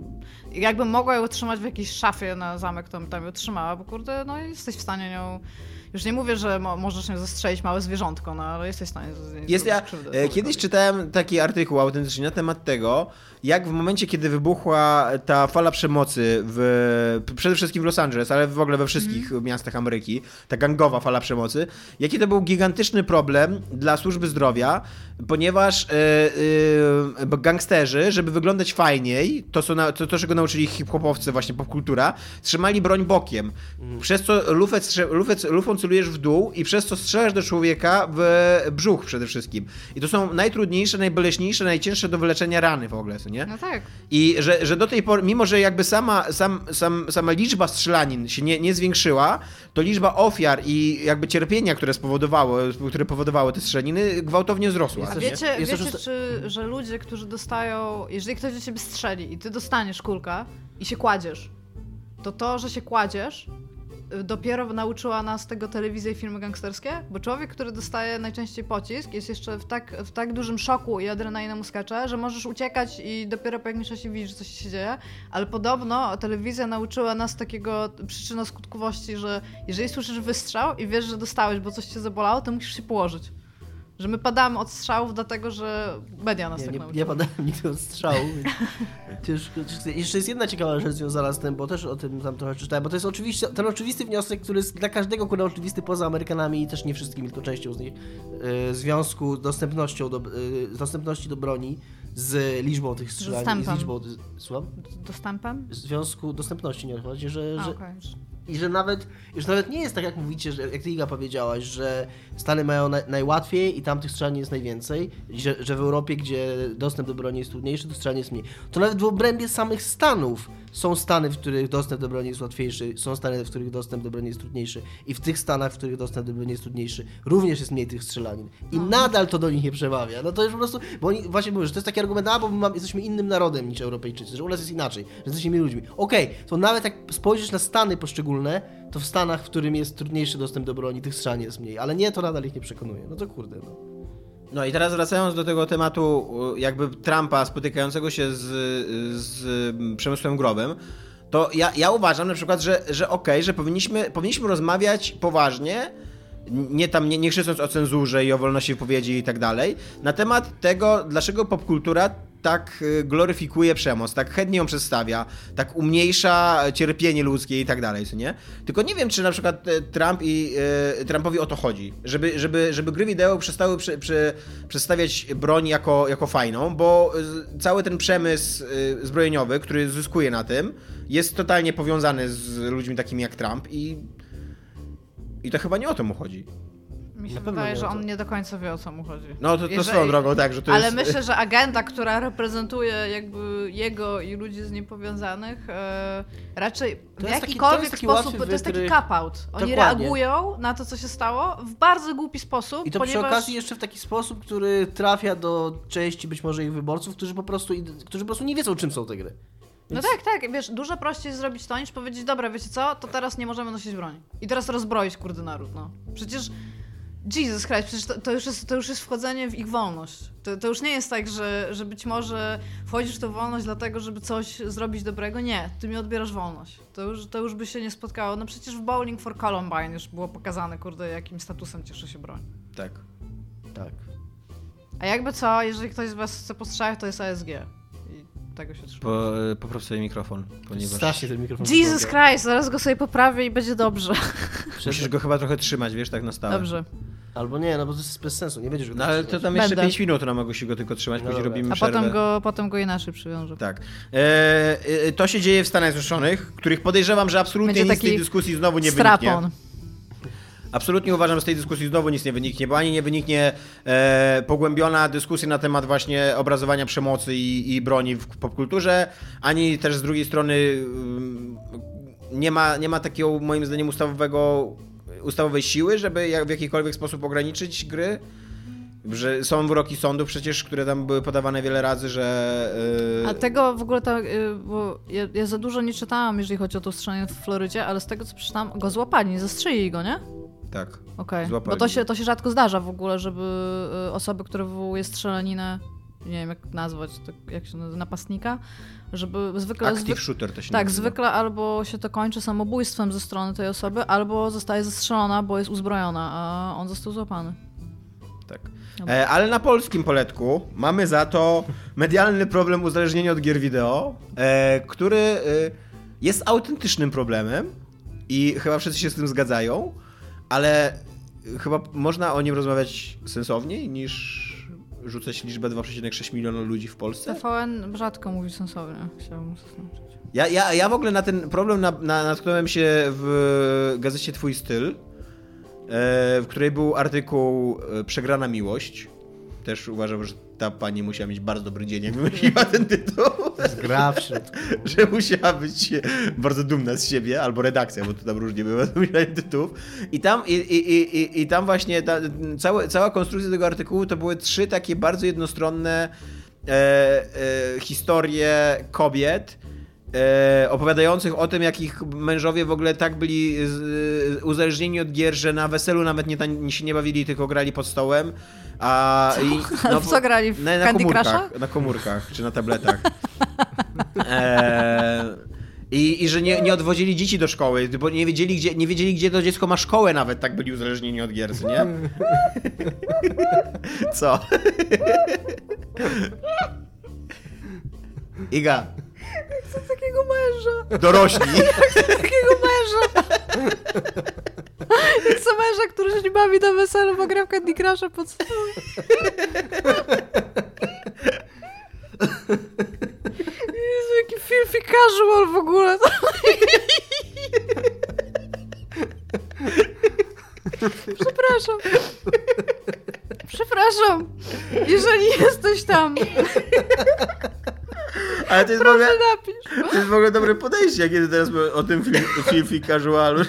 Jakbym mogła ją trzymać w jakiejś szafie na zamek, to bym tam ją trzymała, bo kurde, no jesteś w stanie nią... Już nie mówię, że mo możesz nią zastrzelić małe zwierzątko, no ale jesteś w stanie Jest ja, krzywdę. e, kiedyś czytałem taki artykuł autentycznie na temat tego, jak w momencie, kiedy wybuchła ta fala przemocy w, przede wszystkim w Los Angeles, ale w ogóle we wszystkich Mhm. miastach Ameryki, ta gangowa fala przemocy, jaki to był gigantyczny problem dla służby zdrowia, ponieważ e, bo gangsterzy, żeby wyglądać fajniej, to, co na, to, to czego nauczyli hip-hopowcy, właśnie popkultura, trzymali broń bokiem, przez co lufę, lufę, lufą celujesz w dół i przez co strzelasz do człowieka w brzuch przede wszystkim. I to są najtrudniejsze, najboleśniejsze, najcięższe do wyleczenia rany w ogóle, co nie? No tak. I że, że do tej pory, mimo że jakby sama, sam, sam, sama liczba strzelanin się nie, nie zwiększyła, to liczba ofiar i jakby cierpienia, które spowodowało, które powodowały te strzelaniny, gwałtownie wzrosła. A wiecie, wiecie czy, że ludzie, którzy dostają, jeżeli ktoś do ciebie strzeli i ty dostaniesz kulkę i się kładziesz, to to, że się kładziesz, dopiero nauczyła nas tego telewizja i filmy gangsterskie? Bo człowiek, który dostaje najczęściej pocisk, jest jeszcze w tak, w tak dużym szoku i adrenalina mu skacze, że możesz uciekać i dopiero po jakimś czasie widzisz, że coś się dzieje. Ale podobno telewizja nauczyła nas takiego przyczyno-skutkowości, że jeżeli słyszysz wystrzał i wiesz, że dostałeś, bo coś cię zabolało, to musisz się położyć. Że my padamy od strzałów, dlatego że media nas Nie, tak nie, nauczyły. padałem <laughs> nigdy od Ciężko, ciężko. Jeszcze jest jedna ciekawa rzecz związana z tym, bo też o tym tam trochę czytałem, bo to jest oczywiście ten oczywisty wniosek, który jest dla każdego kurwa oczywisty poza Amerykanami i też nie wszystkimi, tylko częścią z nich, yy, związku z dostępnością do, yy, dostępności do broni z liczbą tych strzelań i z liczbą... Słucham? Dostępem? W związku dostępności, nie chodzi, że, A, że, okej. I że nawet, już nawet nie jest tak, jak mówicie, że, jak ty Iga powiedziałaś, że Stany mają na, najłatwiej i tam tych strzelanin jest najwięcej, że, że w Europie, gdzie dostęp do broni jest trudniejszy, to strzelanin jest mniej. To nawet w obrębie samych Stanów są stany, w których dostęp do broni jest łatwiejszy, są stany, w których dostęp do broni jest trudniejszy i w tych stanach, w których dostęp do broni jest trudniejszy, również jest mniej tych strzelanin. I nadal to do nich nie przemawia. No to już po prostu, bo oni właśnie mówią, że to jest taki argument, a bo my mam, jesteśmy innym narodem niż Europejczycy, że u nas jest inaczej, że jesteśmy innymi ludźmi. Okej, to nawet jak spojrzysz na stany poszczególne, to w stanach, w którym jest trudniejszy dostęp do broni, tych strzelanin jest mniej, ale nie, to nadal ich nie przekonuje. No to kurde, no. No i teraz wracając do tego tematu jakby Trumpa spotykającego się z, z przemysłem growym, to ja, ja uważam na przykład, że, że okej, okay, że powinniśmy, powinniśmy rozmawiać poważnie, nie tam, nie, nie krzycząc o cenzurze i o wolności wypowiedzi i tak dalej, na temat tego, dlaczego popkultura tak y, gloryfikuje przemoc, tak chętnie ją przedstawia, tak umniejsza cierpienie ludzkie i tak dalej, co nie? Tylko nie wiem, czy na przykład e, Trump i y, Trumpowi o to chodzi, żeby, żeby, żeby gry wideo przestały przy, przy, przedstawiać broń jako, jako fajną, bo cały ten przemysł zbrojeniowy, który zyskuje na tym, jest totalnie powiązany z ludźmi takimi jak Trump i i to chyba nie o to mu chodzi. Mi się wydaje, że on nie do końca wie o co mu chodzi. No to, to Jeżeli... swoją drogą, tak, że to Ale jest... myślę, że agenda, która reprezentuje jakby jego i ludzi z nim powiązanych, e, raczej to w jakikolwiek taki, to sposób, to jest taki cop-out. Oni Dokładnie. reagują na to, co się stało w bardzo głupi sposób, I to ponieważ... przy okazji jeszcze w taki sposób, który trafia do części być może ich wyborców, którzy po prostu, którzy po prostu nie wiedzą, czym są te gry. No tak, tak, wiesz, dużo prościej jest zrobić to, niż powiedzieć, dobra, wiecie co, to teraz nie możemy nosić broni. I teraz rozbroić, kurde, naród, no. Przecież Jesus Christ, przecież to, to, już, jest, to już jest wchodzenie w ich wolność. To, to już nie jest tak, że, że być może wchodzisz w tę wolność dlatego, żeby coś zrobić dobrego. Nie, ty mi odbierasz wolność. To już, to już by się nie spotkało. No przecież w Bowling for Columbine już było pokazane, kurde, jakim statusem cieszy się broń. Tak. Tak. A jakby co, jeżeli ktoś z was chce postrzelać, to jest ASG. Tego się. Po, popraw sobie mikrofon, ponieważ... Strasznie ten mikrofon. Jesus Christ, zaraz go sobie poprawię i będzie dobrze. <laughs> Musisz go chyba trochę trzymać, wiesz, tak na stałe. Dobrze. Albo nie, no bo to jest bez sensu, nie będziesz go No ale to tam jeszcze 5 minut na mogę się go tylko trzymać, no później robimy A przerwę. potem go, potem go inaczej przywiążę. Tak. E, e, to się dzieje w Stanach Zjednoczonych, których podejrzewam, że absolutnie Będzie nic z tej dyskusji znowu nie strapon. wyniknie. Absolutnie uważam, że z tej dyskusji znowu nic nie wyniknie, bo ani nie wyniknie e, pogłębiona dyskusja na temat właśnie obrazowania przemocy i, i broni w popkulturze, ani też z drugiej strony mm, nie ma, nie ma takiego moim zdaniem ustawowego ustawowej siły, żeby w jakikolwiek sposób ograniczyć gry. Że są wyroki sądów przecież, które tam były podawane wiele razy, że... Yy... A tego w ogóle tak, yy, bo ja, ja, za dużo nie czytałam, jeżeli chodzi o to strzelanie w Florydzie, ale z tego co przeczytałam, go złapali, zastrzelili go, nie? Tak. Okej, okay. bo to się, to się rzadko zdarza w ogóle, żeby y, osoby, które wywołuje strzelaninę, nie wiem jak nazwać, jak się nazywa, napastnika, żeby zwykle... Active shooter to się Tak, nazywa. zwykle albo się to kończy samobójstwem ze strony tej osoby, albo zostaje zastrzelona, bo jest uzbrojona, a on został złapany. Tak. E, ale na polskim poletku mamy za to medialny problem uzależnienia od gier wideo, e, który e, jest autentycznym problemem i chyba wszyscy się z tym zgadzają, ale chyba można o nim rozmawiać sensowniej niż rzucać liczbę 2,6 miliona ludzi w Polsce? TVN rzadko mówi sensownie, chciałbym zaznaczyć. Ja, ja, ja w ogóle na ten problem na, na, natknąłem się w gazecie Twój Styl, e, w której był artykuł e, Przegrana Miłość. Też uważam, że ta pani musiała mieć bardzo dobry dzień, jak wymyśliła <laughs> ten tytuł. Gra w środku. <laughs> że musiała być bardzo dumna z siebie, albo redakcja, bo to tam różnie było wymyślanie <laughs> tytułów. I tam, i, i, i, i tam właśnie ta, całe, cała konstrukcja tego artykułu to były trzy takie bardzo jednostronne e, e, historie kobiet, e, opowiadających o tym, jak ich mężowie w ogóle tak byli z, uzależnieni od gier, że na weselu nawet nie, się nie bawili, tylko grali pod stołem. A, i, <laughs> no, co grali? W na, na komórkach, na komórkach czy na tabletach. E, i, I że nie, nie odwodzili dzieci do szkoły, bo nie wiedzieli, gdzie, nie wiedzieli, gdzie to dziecko ma szkołę nawet, tak byli uzależnieni od gier, nie? <laughs> Co? <laughs> Iga. Chcę takiego męża. Dorośli. <laughs> Chcę takiego męża. Chcę męża, który się nie bawi na weselu, bo gra w Candy Crush'a pod stołem. Jezu, jaki filthy casual w ogóle. Przepraszam. Przepraszam. Jeżeli jesteś tam. Ale to jest w ogóle, napisz. to jest w ogóle dobre podejście, kiedy teraz o tym film, filmie casualu,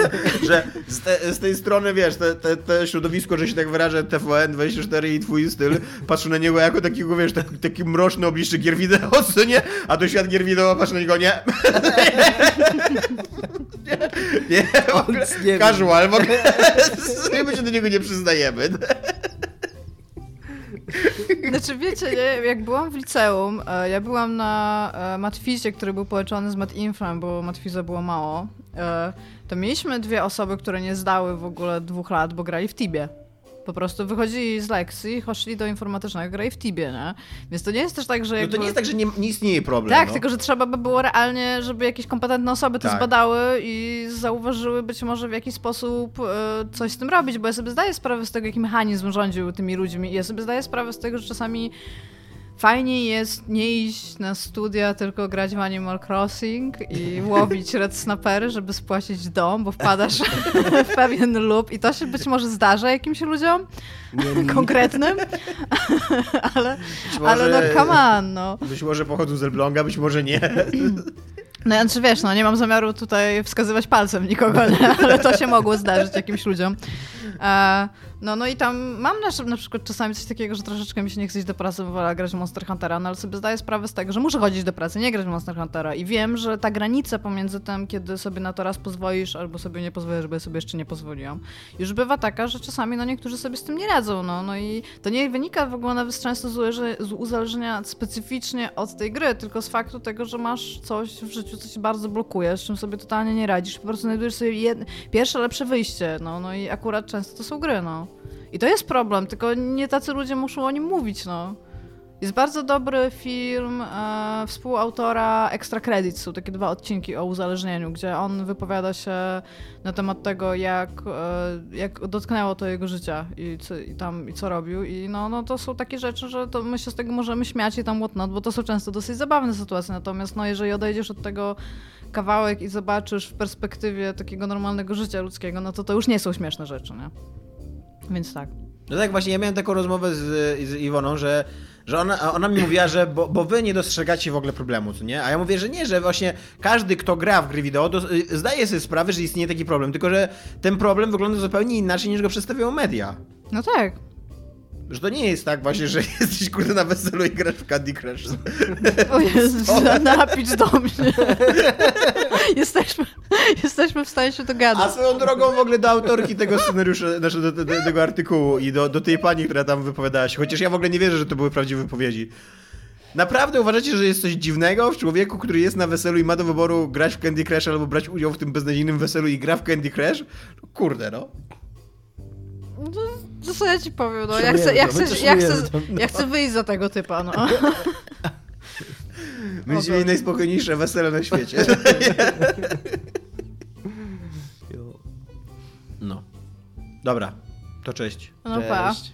<laughs> że z, te, z tej strony, wiesz, te, te, te środowisko, że się tak wyrażę, TVN24 i twój styl, patrzą na niego jako takiego, wiesz, taki, taki mroczny oblicze gier wideo, <laughs> co nie? A to świat gier wideo, patrz na niego, nie. <laughs> nie, nie, w ogóle, nie casual, w ogóle, my się do niego nie przyznajemy. Znaczy wiecie, nie? jak byłam w liceum, e, ja byłam na e, matfizie, który był połączony z matinfrem, bo matfiza było mało, e, to mieliśmy dwie osoby, które nie zdały w ogóle dwóch lat, bo grali w Tibie. Po prostu wychodzili z lekcji, poszli do informatycznego, grali w Tibie, nie? Więc to nie jest też tak, że No jakby... to nie jest tak, że nie, nie istnieje problem. Tak, no. tylko że trzeba by było realnie, żeby jakieś kompetentne osoby to Tak. zbadały i zauważyły być może w jakiś sposób e, coś z tym robić, bo ja sobie zdaję sprawę z tego, jaki mechanizm rządził tymi ludźmi i ja sobie zdaję sprawę z tego, że czasami fajniej jest nie iść na studia, tylko grać w Animal Crossing i łowić <laughs> red snapery, żeby spłacić dom, bo wpadasz w pewien lub i to się być może zdarza jakimś ludziom Nie, konkretnym, <laughs> ale, Być ale no może- come on, no. Być może pochodzą z Elbląga, być może nie. <laughs> No ja czy wiesz, no nie mam zamiaru tutaj wskazywać palcem nikogo, nie? ale to się mogło zdarzyć jakimś ludziom. E, no, no i tam mam na, na przykład czasami coś takiego, że troszeczkę mi się nie chce iść do pracy, bo wolę grać Monster Huntera, no ale sobie zdaję sprawę z tego, że muszę chodzić do pracy, nie grać Monster Huntera. I wiem, że ta granica pomiędzy tym, kiedy sobie na to raz pozwolisz, albo sobie nie pozwolisz, bo ja sobie jeszcze nie pozwoliłam, już bywa taka, że czasami no niektórzy sobie z tym nie radzą, no, no i to nie wynika w ogóle nawet często z, uzależnienia specyficznie od tej gry, tylko z faktu tego, że masz coś w życiu, co ci bardzo blokuje, z czym sobie totalnie nie radzisz, po prostu znajdujesz sobie pierwsze lepsze wyjście, no, no i akurat często to są gry, no. I to jest problem, tylko nie tacy ludzie muszą o nim mówić, no. Jest bardzo dobry film e, współautora Extra Credits. Są takie dwa odcinki o uzależnieniu, gdzie on wypowiada się na temat tego, jak, e, jak dotknęło to jego życia i, co, i tam i co robił. I no, no to są takie rzeczy, że to my się z tego możemy śmiać i tam whatnot, bo to są często dosyć zabawne sytuacje. Natomiast no, jeżeli odejdziesz od tego kawałek i zobaczysz w perspektywie takiego normalnego życia ludzkiego, no to to już nie są śmieszne rzeczy, nie? Więc tak. No tak, właśnie ja miałem taką rozmowę z, z Iwoną, że, że ona, ona mi mówiła, że bo, bo wy nie dostrzegacie w ogóle problemu, co nie? A ja mówię, że nie, że właśnie każdy, kto gra w gry wideo, do, zdaje sobie sprawę, że istnieje taki problem, tylko że ten problem wygląda zupełnie inaczej niż go przedstawiają media. No tak. Że to nie jest tak właśnie, że <laughs> jesteś kurde na weselu i grasz w Candy Crush. O Jezus, <laughs> napisz do mnie. <laughs> jesteśmy, jesteśmy w stanie się A dogadać. swoją drogą w ogóle do autorki tego scenariusza, znaczy do, do, do tego artykułu i do, do tej pani, która tam wypowiadała się, chociaż ja w ogóle nie wierzę, że to były prawdziwe wypowiedzi. Naprawdę uważacie, że jest coś dziwnego w człowieku, który jest na weselu i ma do wyboru grać w Candy Crush albo brać udział w tym beznadziejnym weselu i gra w Candy Crush? No, kurde, no. No, to co ja ci powiem, no. Ja chcę, ja, to, chcę, ja, chcę, ja chcę wyjść za tego typa, no. <laughs> Będziecie mieli najspokojniejsze wesele na świecie. <laughs> No. Dobra, to cześć. No pa. Cześć.